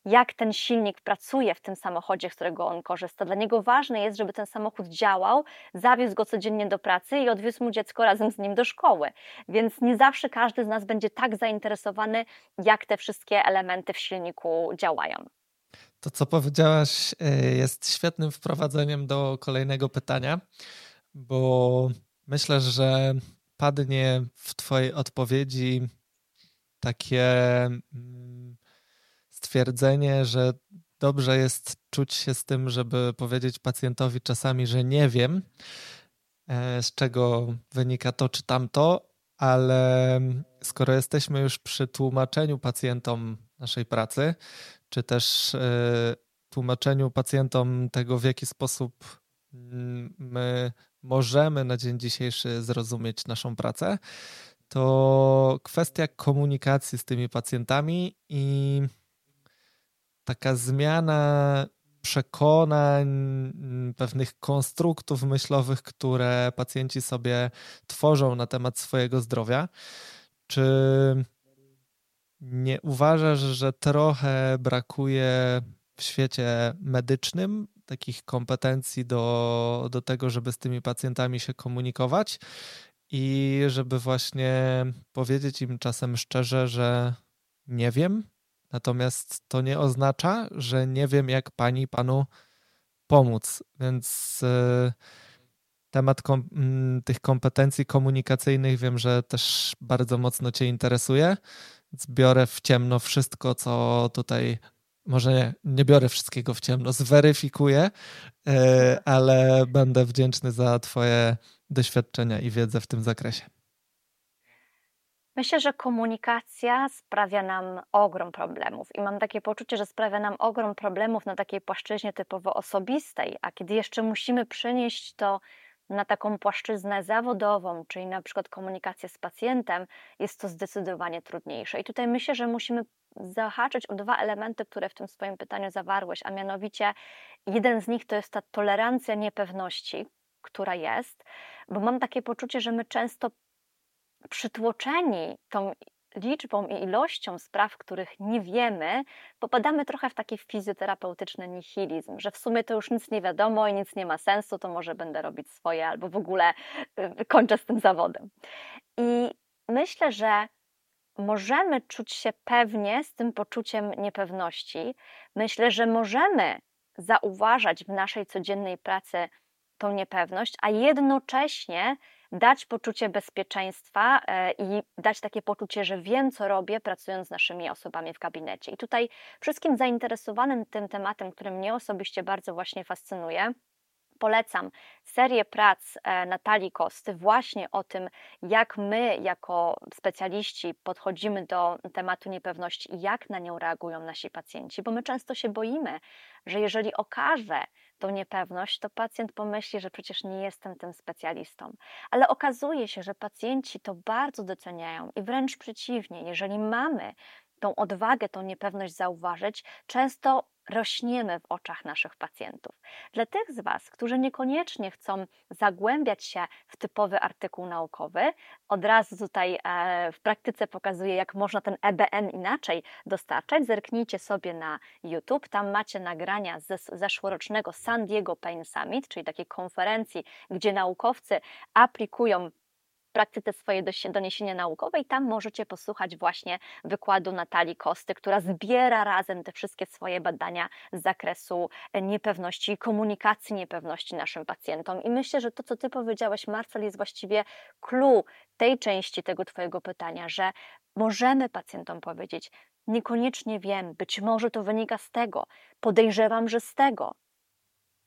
jak ten silnik pracuje w tym samochodzie, z którego on korzysta. Dla niego ważne jest, żeby ten samochód działał, zawiózł go codziennie do pracy i odwiózł mu dziecko razem z nim do szkoły. Więc nie zawsze każdy z nas będzie tak zainteresowany, jak te wszystkie elementy w silniku działają. To, co powiedziałaś, y, jest świetnym wprowadzeniem do kolejnego pytania, bo myślę, że padnie w Twojej odpowiedzi takie mm, stwierdzenie, że dobrze jest czuć się z tym, żeby powiedzieć pacjentowi czasami, że nie wiem, e, z czego wynika to czy tamto, ale skoro jesteśmy już przy tłumaczeniu pacjentom naszej pracy, czy też e, tłumaczeniu pacjentom tego, w jaki sposób mm, my możemy na dzień dzisiejszy zrozumieć naszą pracę, to kwestia komunikacji z tymi pacjentami i taka zmiana przekonań, pewnych konstruktów myślowych, które pacjenci sobie tworzą na temat swojego zdrowia. Czy nie uważasz, że trochę brakuje w świecie medycznym takich kompetencji do, do tego, żeby z tymi pacjentami się komunikować i żeby właśnie powiedzieć im czasem szczerze, że nie wiem, natomiast to nie oznacza, że nie wiem, jak pani panu pomóc. Więc yy, temat kom tych kompetencji komunikacyjnych wiem, że też bardzo mocno Cię interesuje. Zbiorę w ciemno wszystko, co tutaj. Może nie, nie biorę wszystkiego w ciemno, zweryfikuję, yy, ale będę wdzięczny za Twoje doświadczenia i wiedzę w tym zakresie. Myślę, że komunikacja sprawia nam ogrom problemów i mam takie poczucie, że sprawia nam ogrom problemów na takiej płaszczyźnie typowo osobistej, a kiedy jeszcze musimy przynieść to na taką płaszczyznę zawodową, czyli na przykład komunikację z pacjentem, jest to zdecydowanie trudniejsze. I tutaj myślę, że musimy zahaczyć o dwa elementy, które w tym swoim pytaniu zawarłeś, a mianowicie jeden z nich to jest ta tolerancja niepewności, która jest, bo mam takie poczucie, że my często przytłoczeni tą liczbą i ilością spraw, których nie wiemy, popadamy trochę w taki fizjoterapeutyczny nihilizm, że w sumie to już nic nie wiadomo i nic nie ma sensu, to może będę robić swoje albo w ogóle y, kończę z tym zawodem. I myślę, że możemy czuć się pewnie z tym poczuciem niepewności. Myślę, że możemy zauważać w naszej codziennej pracy tą niepewność, a jednocześnie dać poczucie bezpieczeństwa e, i dać takie poczucie, że wiem, co robię, pracując z naszymi osobami w gabinecie. I tutaj wszystkim zainteresowanym tym tematem, który mnie osobiście bardzo właśnie fascynuje, polecam serię prac e, Natalii Kosty właśnie o tym, jak my jako specjaliści podchodzimy do tematu niepewności i jak na nią reagują nasi pacjenci, bo my często się boimy, że jeżeli okaże tą niepewność, to pacjent pomyśli, że przecież nie jestem tym specjalistą. Ale okazuje się, że pacjenci to bardzo doceniają i wręcz przeciwnie, jeżeli mamy tą odwagę, tą niepewność zauważyć, często rośniemy w oczach naszych pacjentów. Dla tych z Was, którzy niekoniecznie chcą zagłębiać się w typowy artykuł naukowy, od razu tutaj e, w praktyce pokazuję, jak można ten EBN inaczej dostarczać. Zerknijcie sobie na YouTube, tam macie nagrania ze zeszłorocznego San Diego Pain Summit, czyli takiej konferencji, gdzie naukowcy aplikują praktyce swoje doniesienia naukowe i tam możecie posłuchać właśnie wykładu Natalii Kosty, która zbiera razem te wszystkie swoje badania z zakresu e, niepewności komunikacji niepewności naszym pacjentom. I myślę, że to, co Ty powiedziałeś, Marcel, jest właściwie clue tej części tego Twojego pytania, że możemy pacjentom powiedzieć, niekoniecznie wiem, być może to wynika z tego, podejrzewam, że z tego,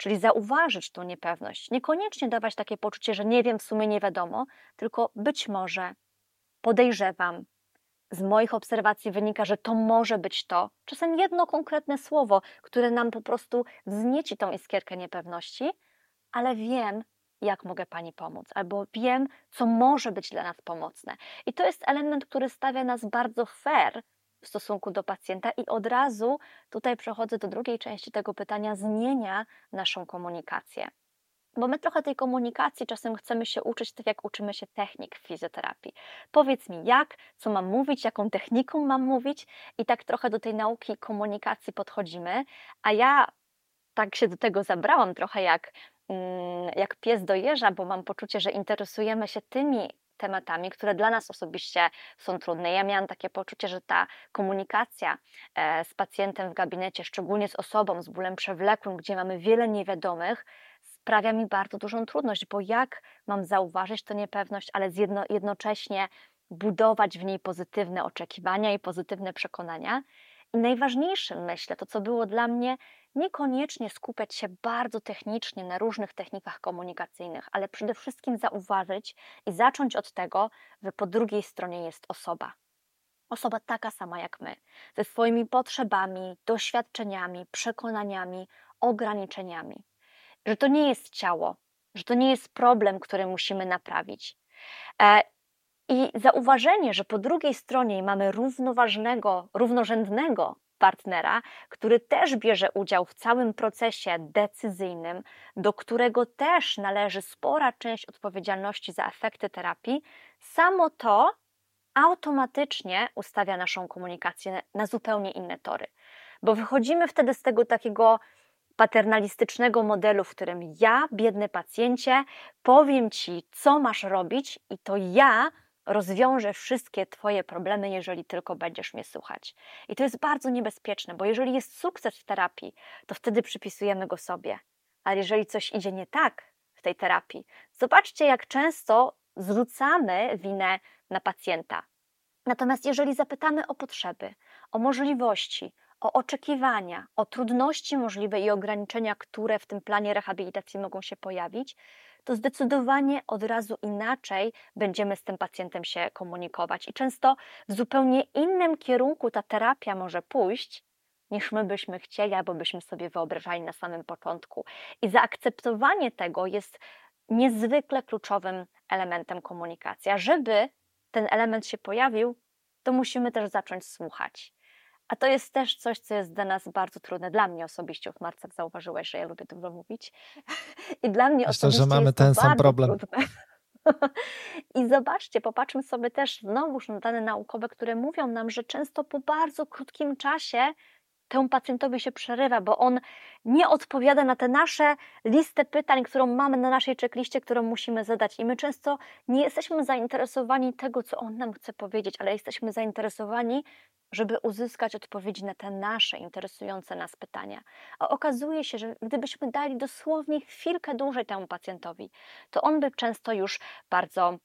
Czyli zauważyć tą niepewność. Niekoniecznie dawać takie poczucie, że nie wiem, w sumie nie wiadomo, tylko być może, podejrzewam, z moich obserwacji wynika, że to może być to. Czasem jedno konkretne słowo, które nam po prostu wznieci tą iskierkę niepewności, ale wiem, jak mogę Pani pomóc, albo wiem, co może być dla nas pomocne. I to jest element, który stawia nas bardzo fair w stosunku do pacjenta i od razu tutaj przechodzę do drugiej części tego pytania, zmienia naszą komunikację. Bo my trochę tej komunikacji czasem chcemy się uczyć tak, jak uczymy się technik w fizjoterapii. Powiedz mi jak, co mam mówić, jaką techniką mam mówić, i tak trochę do tej nauki komunikacji podchodzimy. A ja tak się do tego zabrałam trochę jak, mm, jak pies do jeża, bo mam poczucie, że interesujemy się tymi tematami, które dla nas osobiście są trudne. Ja miałam takie poczucie, że ta komunikacja e, z pacjentem w gabinecie, szczególnie z osobą z bólem przewlekłym, gdzie mamy wiele niewiadomych, sprawia mi bardzo dużą trudność, bo jak mam zauważyć tę niepewność, ale jedno, jednocześnie budować w niej pozytywne oczekiwania i pozytywne przekonania. I najważniejszym, myślę, to co było dla mnie niekoniecznie skupiać się bardzo technicznie na różnych technikach komunikacyjnych, ale przede wszystkim zauważyć i zacząć od tego, że po drugiej stronie jest osoba. Osoba taka sama jak my, ze swoimi potrzebami, doświadczeniami, przekonaniami, ograniczeniami. Że to nie jest ciało, że to nie jest problem, który musimy naprawić. E, I zauważenie, że po drugiej stronie mamy równoważnego, równorzędnego partnera, który też bierze udział w całym procesie decyzyjnym, do którego też należy spora część odpowiedzialności za efekty terapii, samo to automatycznie ustawia naszą komunikację na zupełnie inne tory. Bo wychodzimy wtedy z tego takiego paternalistycznego modelu, w którym ja, biedny pacjencie, powiem ci, co masz robić, i to ja rozwiążę wszystkie Twoje problemy, jeżeli tylko będziesz mnie słuchać. I to jest bardzo niebezpieczne, bo jeżeli jest sukces w terapii, to wtedy przypisujemy go sobie. Ale jeżeli coś idzie nie tak w tej terapii, zobaczcie, jak często zrzucamy winę na pacjenta. Natomiast jeżeli zapytamy o potrzeby, o możliwości, o oczekiwania, o trudności możliwe i ograniczenia, które w tym planie rehabilitacji mogą się pojawić, to zdecydowanie od razu inaczej będziemy z tym pacjentem się komunikować. I często w zupełnie innym kierunku ta terapia może pójść, niż my byśmy chcieli, albo byśmy sobie wyobrażali na samym początku. I zaakceptowanie tego jest niezwykle kluczowym elementem komunikacji. A żeby ten element się pojawił, to musimy też zacząć słuchać. A to jest też coś, co jest dla nas bardzo trudne. Dla mnie osobiście, w Marcach zauważyłeś, że ja lubię dużo mówić. I dla mnie Myślę, osobiście że mamy ten sam problem. Trudne. I zobaczcie, popatrzmy sobie też znowuż na dane naukowe, które mówią nam, że często po bardzo krótkim czasie temu pacjentowi się przerywa, bo on nie odpowiada na te nasze listę pytań, którą mamy na naszej checkliście, którą musimy zadać. I my często nie jesteśmy zainteresowani tego, co on nam chce powiedzieć, ale jesteśmy zainteresowani żeby uzyskać odpowiedzi na te nasze interesujące nas pytania. A okazuje się, że gdybyśmy dali dosłownie chwilkę dłużej temu pacjentowi, to on by często już bardzo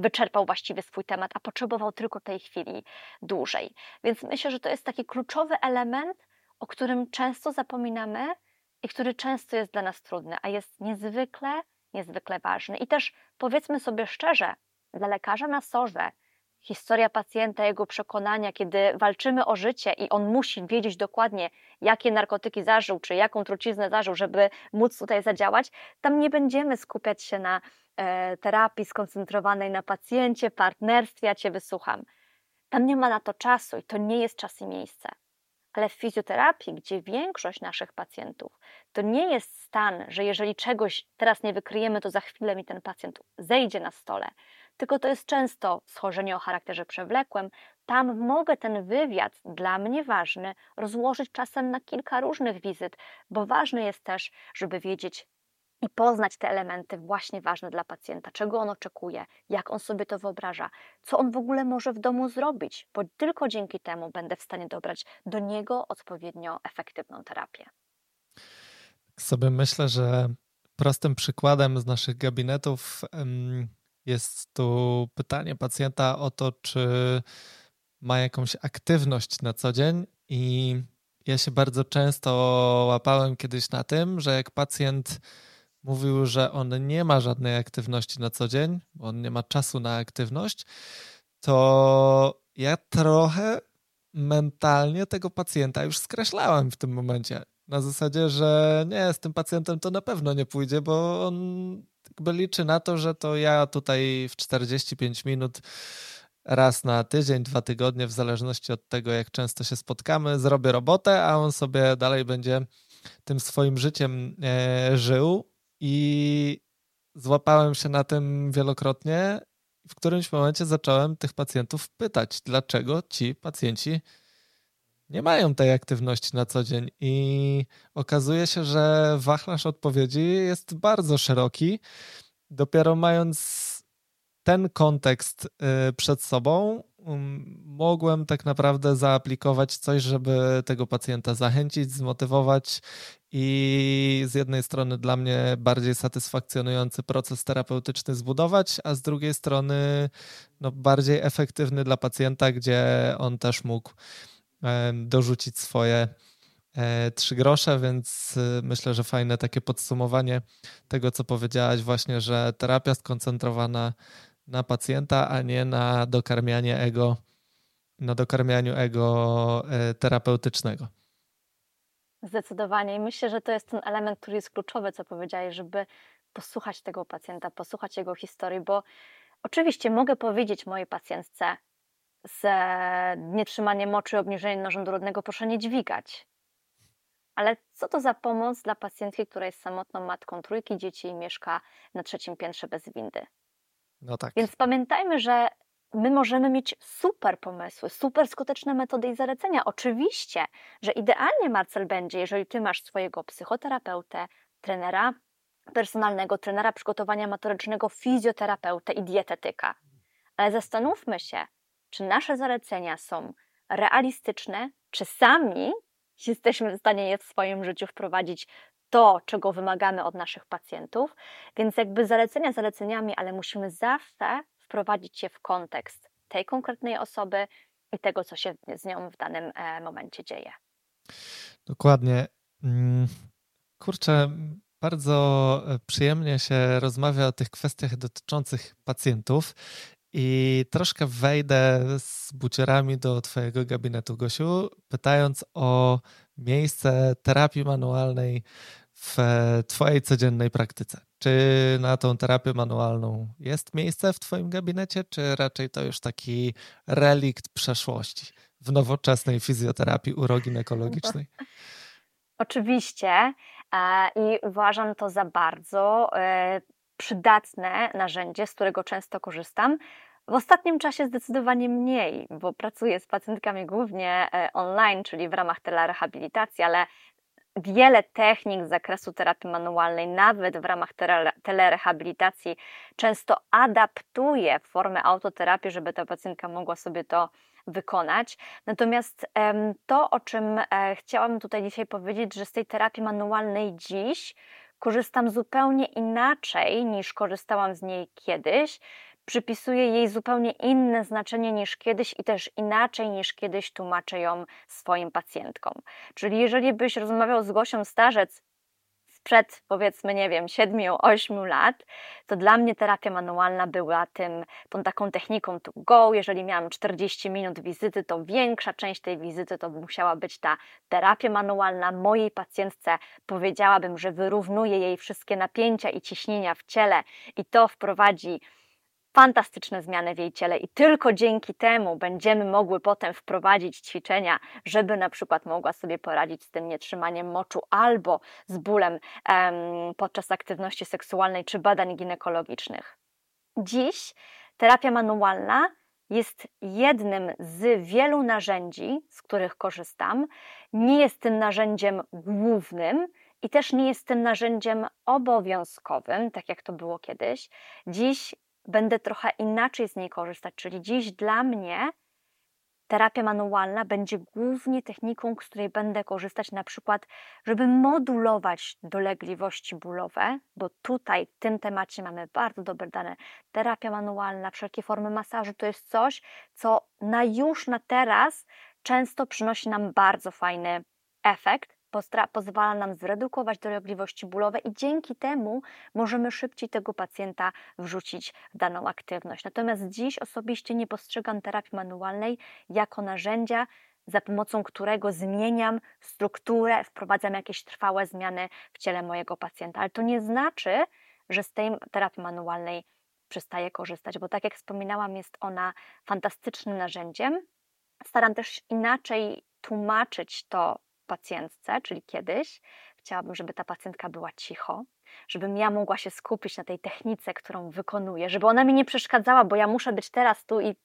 wyczerpał właściwie swój temat, a potrzebował tylko tej chwili dłużej. Więc myślę, że to jest taki kluczowy element, o którym często zapominamy i który często jest dla nas trudny, a jest niezwykle, niezwykle ważny. I też powiedzmy sobie szczerze, dla lekarza na sorze historia pacjenta, jego przekonania, kiedy walczymy o życie i on musi wiedzieć dokładnie, jakie narkotyki zażył, czy jaką truciznę zażył, żeby móc tutaj zadziałać, tam nie będziemy skupiać się na e, terapii skoncentrowanej na pacjencie, partnerstwie, ja cię wysłucham. Tam nie ma na to czasu i to nie jest czas i miejsce. Ale w fizjoterapii, gdzie większość naszych pacjentów to nie jest stan, że jeżeli czegoś teraz nie wykryjemy, to za chwilę mi ten pacjent zejdzie na stole, tylko to jest często schorzenie o charakterze przewlekłym. Tam mogę ten wywiad, dla mnie ważny, rozłożyć czasem na kilka różnych wizyt, bo ważne jest też, żeby wiedzieć, i poznać te elementy właśnie ważne dla pacjenta, czego on oczekuje, jak on sobie to wyobraża, co on w ogóle może w domu zrobić, bo tylko dzięki temu będę w stanie dobrać do niego odpowiednio efektywną terapię. Sobie myślę, że prostym przykładem z naszych gabinetów jest tu pytanie pacjenta o to, czy ma jakąś aktywność na co dzień i ja się bardzo często łapałem kiedyś na tym, że jak pacjent mówił, że on nie ma żadnej aktywności na co dzień, bo on nie ma czasu na aktywność, to ja trochę mentalnie tego pacjenta już skreślałem w tym momencie. Na zasadzie, że nie, z tym pacjentem to na pewno nie pójdzie, bo on jakby liczy na to, że to ja tutaj w 45 minut raz na tydzień, dwa tygodnie, w zależności od tego, jak często się spotkamy, zrobię robotę, a on sobie dalej będzie tym swoim życiem e, żył. I złapałem się na tym wielokrotnie. W którymś momencie zacząłem tych pacjentów pytać, dlaczego ci pacjenci nie mają tej aktywności na co dzień. I okazuje się, że wachlarz odpowiedzi jest bardzo szeroki. Dopiero mając ten kontekst y, przed sobą, mogłem tak naprawdę zaaplikować coś, żeby tego pacjenta zachęcić, zmotywować i z jednej strony dla mnie bardziej satysfakcjonujący proces terapeutyczny zbudować, a z drugiej strony no, bardziej efektywny dla pacjenta, gdzie on też mógł dorzucić swoje e, trzy grosze, więc y, myślę, że fajne takie podsumowanie tego, co powiedziałaś właśnie, że terapia skoncentrowana na pacjenta, a nie na dokarmianie ego, na dokarmianiu ego e, terapeutycznego. Zdecydowanie i myślę, że to jest ten element, który jest kluczowy, co powiedziałeś, żeby posłuchać tego pacjenta, posłuchać jego historii, bo oczywiście mogę powiedzieć mojej pacjentce z nietrzymaniem moczy, obniżeniem narządu rodnego, proszę nie dźwigać. Ale co to za pomoc dla pacjentki, która jest samotną matką trójki dzieci i mieszka na trzecim piętrze bez windy? No tak. Więc pamiętajmy, że my możemy mieć super pomysły, super skuteczne metody i zalecenia. Oczywiście, że idealnie, Marcel, będzie, jeżeli ty masz swojego psychoterapeutę, trenera personalnego, trenera przygotowania motorycznego, fizjoterapeutę i dietetyka. Ale zastanówmy się, czy nasze zalecenia są realistyczne, czy sami jesteśmy w stanie je w swoim życiu wprowadzić to, czego wymagamy od naszych pacjentów. Więc jakby zalecenia zaleceniami, ale musimy zawsze wprowadzić je w kontekst tej konkretnej osoby i tego, co się z nią w danym e, momencie dzieje. Dokładnie. Mm, kurczę, bardzo e, przyjemnie się rozmawia o tych kwestiach dotyczących pacjentów i troszkę wejdę z bucierami do Twojego gabinetu, Gosiu, pytając o miejsce terapii manualnej w Twojej codziennej praktyce. Czy na tą terapię manualną jest miejsce w Twoim gabinecie, czy raczej to już taki relikt przeszłości w nowoczesnej fizjoterapii uroginekologicznej? Oczywiście e, i uważam to za bardzo e, przydatne narzędzie, z którego często korzystam. W ostatnim czasie zdecydowanie mniej, bo pracuję z pacjentkami głównie e, online, czyli w ramach telerehabilitacji, ale wiele technik z zakresu terapii manualnej, nawet w ramach telerehabilitacji, często adaptuje formę autoterapii, żeby ta pacjentka mogła sobie to wykonać. Natomiast to, o czym e, chciałam tutaj dzisiaj powiedzieć, że z tej terapii manualnej dziś korzystam zupełnie inaczej niż korzystałam z niej kiedyś, przypisuję jej zupełnie inne znaczenie niż kiedyś i też inaczej niż kiedyś tłumaczę ją swoim pacjentkom. Czyli jeżeli byś rozmawiał z Gosią Starzec sprzed powiedzmy, nie wiem, 7-8 lat, to dla mnie terapia manualna była tym, tą taką techniką to go. Jeżeli miałam 40 minut wizyty, to większa część tej wizyty to musiała być ta terapia manualna. Mojej pacjentce powiedziałabym, że wyrównuje jej wszystkie napięcia i ciśnienia w ciele i to wprowadzi fantastyczne zmiany w jej ciele i tylko dzięki temu będziemy mogły potem wprowadzić ćwiczenia, żeby na przykład mogła sobie poradzić z tym nietrzymaniem moczu albo z bólem em, podczas aktywności seksualnej czy badań ginekologicznych. Dziś terapia manualna jest jednym z wielu narzędzi, z których korzystam. Nie jest tym narzędziem głównym i też nie jest tym narzędziem obowiązkowym, tak jak to było kiedyś. Dziś będę trochę inaczej z niej korzystać, czyli dziś dla mnie terapia manualna będzie głównie techniką, z której będę korzystać na przykład, żeby modulować dolegliwości bólowe, bo tutaj w tym temacie mamy bardzo dobre dane. Terapia manualna, wszelkie formy masażu to jest coś, co na już na teraz często przynosi nam bardzo fajny efekt pozwala nam zredukować dolegliwości bólowe i dzięki temu możemy szybciej tego pacjenta wrzucić w daną aktywność. Natomiast dziś osobiście nie postrzegam terapii manualnej jako narzędzia, za pomocą którego zmieniam strukturę, wprowadzam jakieś trwałe zmiany w ciele mojego pacjenta. Ale to nie znaczy, że z tej terapii manualnej przestaję korzystać, bo tak jak wspominałam, jest ona fantastycznym narzędziem. Staram też inaczej tłumaczyć to pacjentce, czyli kiedyś, chciałabym, żeby ta pacjentka była cicho, żebym ja mogła się skupić na tej technice, którą wykonuję, żeby ona mi nie przeszkadzała, bo ja muszę być teraz tu i,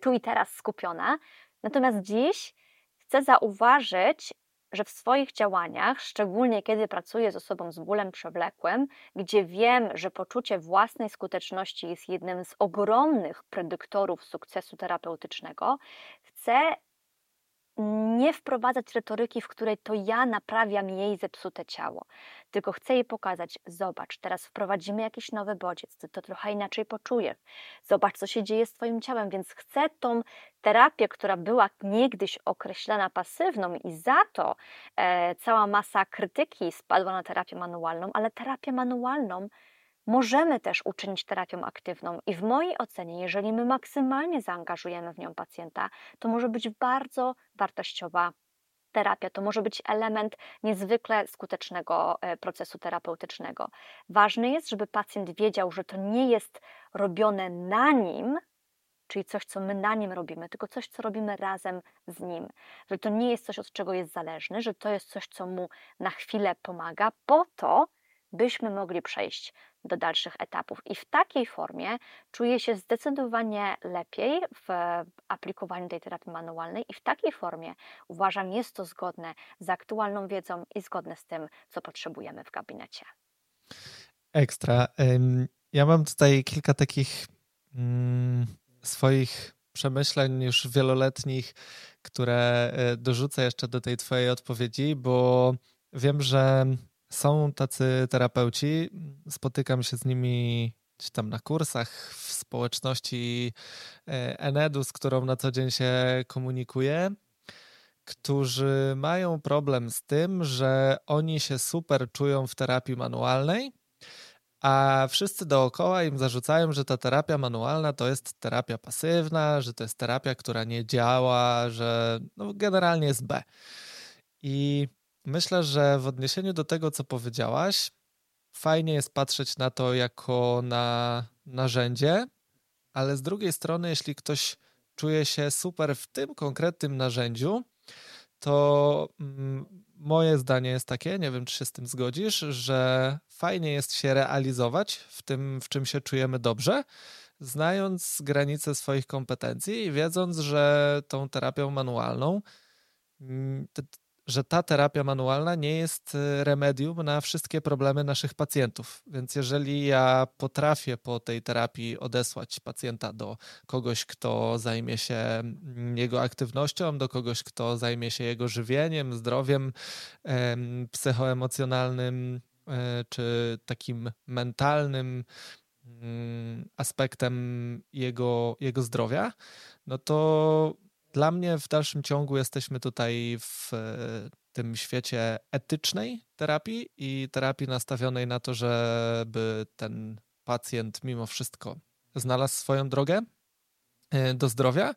tu i teraz skupiona. Natomiast dziś chcę zauważyć, że w swoich działaniach, szczególnie kiedy pracuję z osobą z bólem przewlekłym, gdzie wiem, że poczucie własnej skuteczności jest jednym z ogromnych predyktorów sukcesu terapeutycznego, chcę nie wprowadzać retoryki, w której to ja naprawiam jej zepsute ciało, tylko chcę jej pokazać, zobacz, teraz wprowadzimy jakiś nowy bodziec, ty to trochę inaczej poczujesz, zobacz, co się dzieje z twoim ciałem, więc chcę tą terapię, która była niegdyś określana pasywną i za to e, cała masa krytyki spadła na terapię manualną, ale terapię manualną możemy też uczynić terapią aktywną i w mojej ocenie, jeżeli my maksymalnie zaangażujemy w nią pacjenta, to może być bardzo wartościowa terapia. To może być element niezwykle skutecznego e, procesu terapeutycznego. Ważne jest, żeby pacjent wiedział, że to nie jest robione na nim, czyli coś, co my na nim robimy, tylko coś, co robimy razem z nim. Że to nie jest coś, od czego jest zależny, że to jest coś, co mu na chwilę pomaga, po to, byśmy mogli przejść do dalszych etapów. I w takiej formie czuję się zdecydowanie lepiej w aplikowaniu tej terapii manualnej, i w takiej formie uważam, jest to zgodne z aktualną wiedzą i zgodne z tym, co potrzebujemy w gabinecie. Ekstra. Ja mam tutaj kilka takich mm, swoich przemyśleń już wieloletnich, które e, dorzucę jeszcze do tej Twojej odpowiedzi, bo wiem, że są tacy terapeuci, spotykam się z nimi gdzieś tam na kursach w społeczności e, Enedu, z którą na co dzień się komunikuję, którzy mają problem z tym, że oni się super czują w terapii manualnej, a wszyscy dookoła im zarzucają, że ta terapia manualna to jest terapia pasywna, że to jest terapia, która nie działa, że no generalnie jest B. I Myślę, że w odniesieniu do tego, co powiedziałaś, fajnie jest patrzeć na to jako na narzędzie, ale z drugiej strony, jeśli ktoś czuje się super w tym konkretnym narzędziu, to mm, moje zdanie jest takie, nie wiem, czy się z tym zgodzisz, że fajnie jest się realizować w tym, w czym się czujemy dobrze, znając granice swoich kompetencji i wiedząc, że tą terapią manualną mm, że ta terapia manualna nie jest y, remedium na wszystkie problemy naszych pacjentów. Więc jeżeli ja potrafię po tej terapii odesłać pacjenta do kogoś, kto zajmie się mm, jego aktywnością, do kogoś, kto zajmie się jego żywieniem, zdrowiem psychoemocjonalnym e, czy takim mentalnym mm, aspektem jego, jego zdrowia, no to dla mnie w dalszym ciągu jesteśmy tutaj w e, tym świecie etycznej terapii i terapii nastawionej na to, żeby ten pacjent mimo wszystko znalazł swoją drogę e, do zdrowia.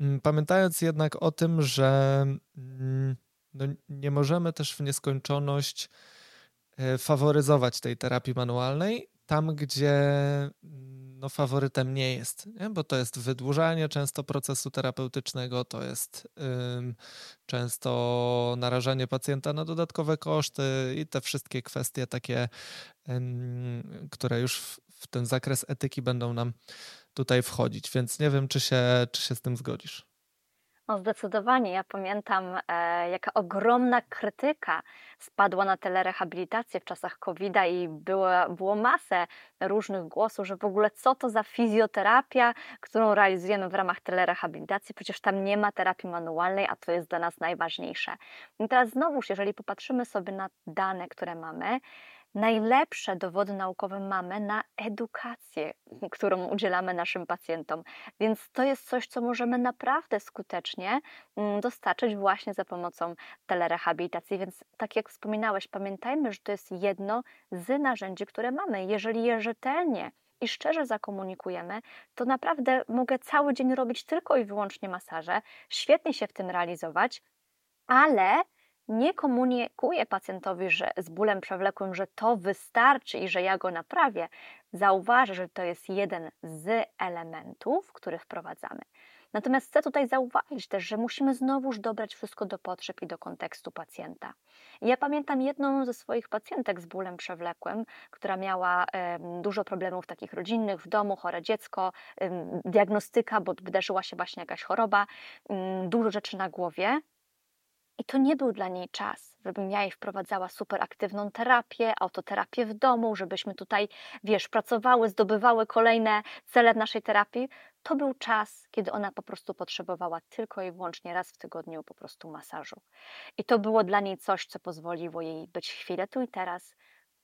Mm, pamiętając jednak o tym, że mm, no nie możemy też w nieskończoność e, faworyzować tej terapii manualnej tam, gdzie mm, no, faworytem nie jest, nie? bo to jest wydłużanie często procesu terapeutycznego, to jest ym, często narażanie pacjenta na dodatkowe koszty i te wszystkie kwestie takie, ym, które już w, w ten zakres etyki będą nam tutaj wchodzić, więc nie wiem, czy się, czy się z tym zgodzisz. No zdecydowanie. Ja pamiętam, e, jaka ogromna krytyka spadła na telerehabilitację w czasach COVID-a i było, było masę różnych głosów, że w ogóle co to za fizjoterapia, którą realizujemy w ramach telerehabilitacji, przecież tam nie ma terapii manualnej, a to jest dla nas najważniejsze. I teraz znowuż, jeżeli popatrzymy sobie na dane, które mamy, najlepsze dowody naukowe mamy na edukację, którą udzielamy naszym pacjentom. Więc to jest coś, co możemy naprawdę skutecznie mm, dostarczyć właśnie za pomocą telerehabilitacji. Więc tak jak wspominałeś, pamiętajmy, że to jest jedno z narzędzi, które mamy. Jeżeli je rzetelnie i szczerze zakomunikujemy, to naprawdę mogę cały dzień robić tylko i wyłącznie masaże, świetnie się w tym realizować, ale nie komunikuję pacjentowi, że z bólem przewlekłym, że to wystarczy i że ja go naprawię, zauważę, że to jest jeden z elementów, który wprowadzamy. Natomiast chcę tutaj zauważyć też, że musimy znowuż dobrać wszystko do potrzeb i do kontekstu pacjenta. ja pamiętam jedną ze swoich pacjentek z bólem przewlekłym, która miała dużo problemów takich rodzinnych w domu, chore dziecko, diagnostyka, bo wydarzyła się właśnie jakaś choroba, dużo rzeczy na głowie. I to nie był dla niej czas, żebym ja jej wprowadzała super aktywną terapię, autoterapię w domu, żebyśmy tutaj, wiesz, pracowały, zdobywały kolejne cele naszej terapii. To był czas, kiedy ona po prostu potrzebowała tylko i wyłącznie raz w tygodniu po prostu masażu. I to było dla niej coś, co pozwoliło jej być chwilę tu i teraz,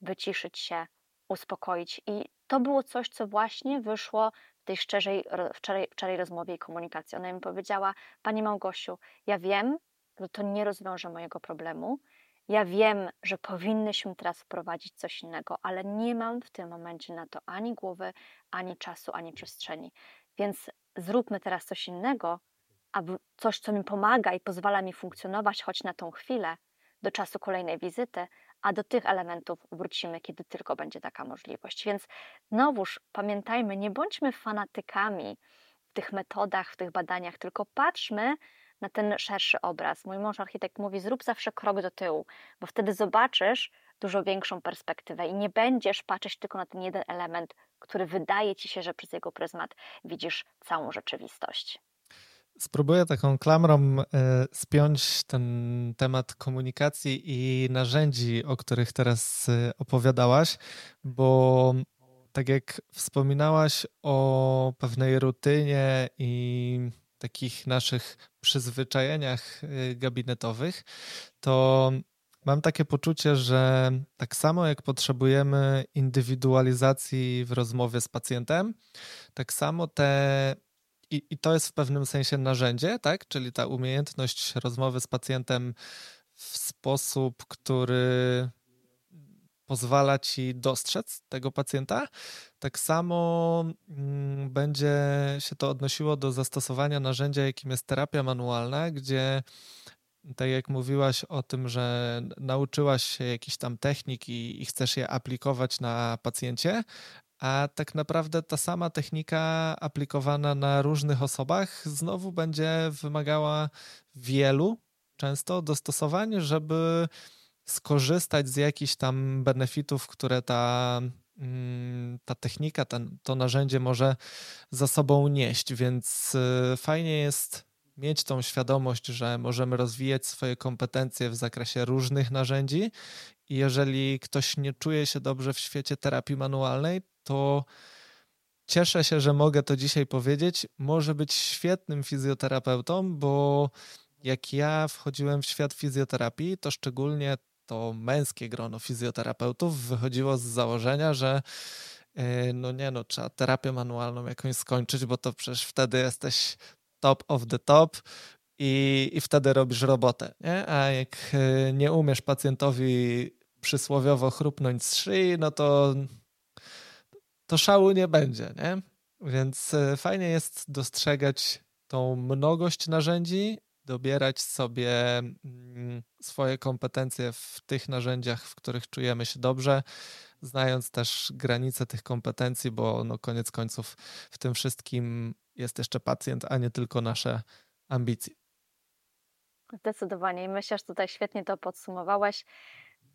wyciszyć się, uspokoić. I to było coś, co właśnie wyszło w tej szczerej, wczoraj, wczoraj rozmowie i komunikacji. Ona mi powiedziała: Pani Małgosiu, ja wiem, że to nie rozwiąże mojego problemu. Ja wiem, że powinnyśmy teraz wprowadzić coś innego, ale nie mam w tym momencie na to ani głowy, ani czasu, ani przestrzeni. Więc zróbmy teraz coś innego, aby coś, co mi pomaga i pozwala mi funkcjonować choć na tą chwilę, do czasu kolejnej wizyty, a do tych elementów wrócimy, kiedy tylko będzie taka możliwość. Więc znowuż pamiętajmy, nie bądźmy fanatykami w tych metodach, w tych badaniach, tylko patrzmy na ten szerszy obraz. Mój mąż architekt mówi: zrób zawsze krok do tyłu, bo wtedy zobaczysz dużo większą perspektywę i nie będziesz patrzeć tylko na ten jeden element, który wydaje ci się, że przez jego pryzmat widzisz całą rzeczywistość. Spróbuję taką klamrą e, spiąć ten temat komunikacji i narzędzi, o których teraz e, opowiadałaś, bo tak jak wspominałaś o pewnej rutynie i takich naszych przyzwyczajeniach y, gabinetowych, to mam takie poczucie, że tak samo jak potrzebujemy indywidualizacji w rozmowie z pacjentem, tak samo te i, I, to jest w pewnym sensie narzędzie, tak? Czyli ta umiejętność rozmowy z pacjentem w sposób, który pozwala ci dostrzec tego pacjenta. Tak samo mm, będzie się to odnosiło do zastosowania narzędzia, jakim jest terapia manualna, gdzie tak jak mówiłaś o tym, że nauczyłaś się jakichś tam technik i, i chcesz je aplikować na pacjencie, a tak naprawdę ta sama technika aplikowana na różnych osobach znowu będzie wymagała wielu często dostosowań, żeby skorzystać z jakichś tam benefitów, które ta, mm, ta technika, to narzędzie może za sobą nieść, więc y, fajnie jest mieć tą świadomość, że możemy rozwijać swoje kompetencje w zakresie różnych narzędzi i jeżeli ktoś nie czuje się dobrze w świecie terapii manualnej, to cieszę się, że mogę to dzisiaj powiedzieć. Może być świetnym fizjoterapeutą, bo jak ja wchodziłem w świat fizjoterapii, to szczególnie to męskie grono fizjoterapeutów wychodziło z założenia, że e, no nie no, trzeba terapię manualną jakąś skończyć, bo to przecież wtedy jesteś top of the top i, i wtedy robisz robotę, nie? A jak e, nie umiesz pacjentowi przysłowiowo chrupnąć z szyi, no to to szału nie będzie, nie? Więc e, fajnie jest dostrzegać tą mnogość narzędzi dobierać sobie mm, swoje kompetencje w tych narzędziach, w których czujemy się dobrze, znając też granice tych kompetencji, bo no koniec końców w tym wszystkim jest jeszcze pacjent, a nie tylko nasze ambicje. Zdecydowanie. I myślę, że tutaj świetnie to podsumowałeś.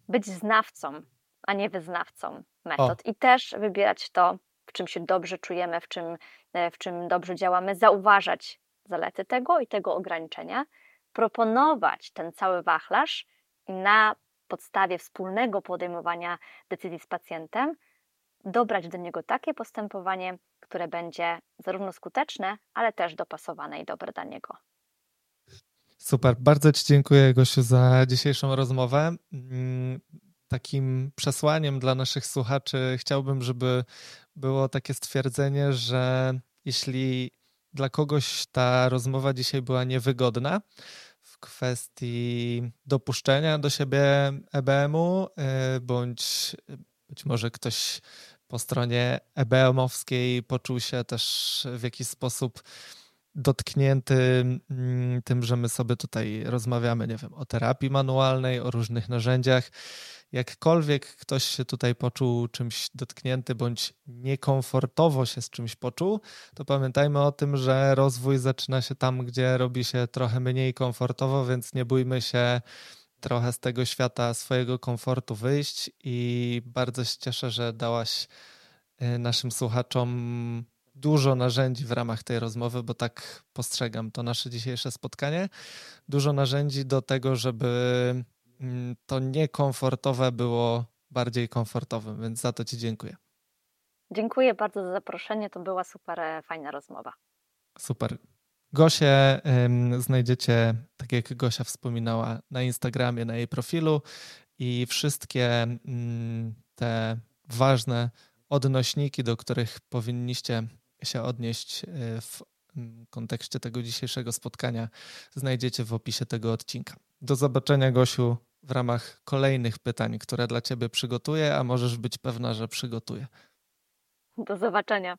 Być znawcą, a nie wyznawcą metod. O. I też wybierać to, w czym się dobrze czujemy, w czym, e, w czym dobrze działamy, zauważać zalety tego i tego ograniczenia, proponować ten cały wachlarz na podstawie wspólnego podejmowania decyzji z pacjentem dobrać do niego takie postępowanie, które będzie zarówno skuteczne, ale też dopasowane i dobre dla niego. Super, bardzo Ci dziękuję, Gosiu, za dzisiejszą rozmowę. Mm, takim przesłaniem dla naszych słuchaczy chciałbym, żeby było takie stwierdzenie, że jeśli dla kogoś ta rozmowa dzisiaj była niewygodna w kwestii dopuszczenia do siebie EBM-u, y, bądź być może ktoś po stronie EBM-owskiej poczuł się też w jakiś sposób dotknięty mm, tym, że my sobie tutaj rozmawiamy, nie wiem, o terapii manualnej, o różnych narzędziach. Jakkolwiek ktoś się tutaj poczuł czymś dotknięty bądź niekomfortowo się z czymś poczuł, to pamiętajmy o tym, że rozwój zaczyna się tam, gdzie robi się trochę mniej komfortowo, więc nie bójmy się trochę z tego świata swojego komfortu wyjść i bardzo się cieszę, że dałaś y, naszym słuchaczom dużo narzędzi w ramach tej rozmowy, bo tak postrzegam to nasze dzisiejsze spotkanie. Dużo narzędzi do tego, żeby mm, to niekomfortowe było bardziej komfortowym, więc za to Ci dziękuję. Dziękuję bardzo za zaproszenie. To była super e, fajna rozmowa. Super. Gosię znajdziecie, tak jak Gosia wspominała, na Instagramie, na jej profilu i wszystkie mm, te ważne odnośniki, do których powinniście się odnieść e, w kontekście tego dzisiejszego spotkania, znajdziecie w opisie tego odcinka. Do zobaczenia, Gosiu, w ramach kolejnych pytań, które dla Ciebie przygotuję, a możesz być pewna, że przygotuję. Do zobaczenia.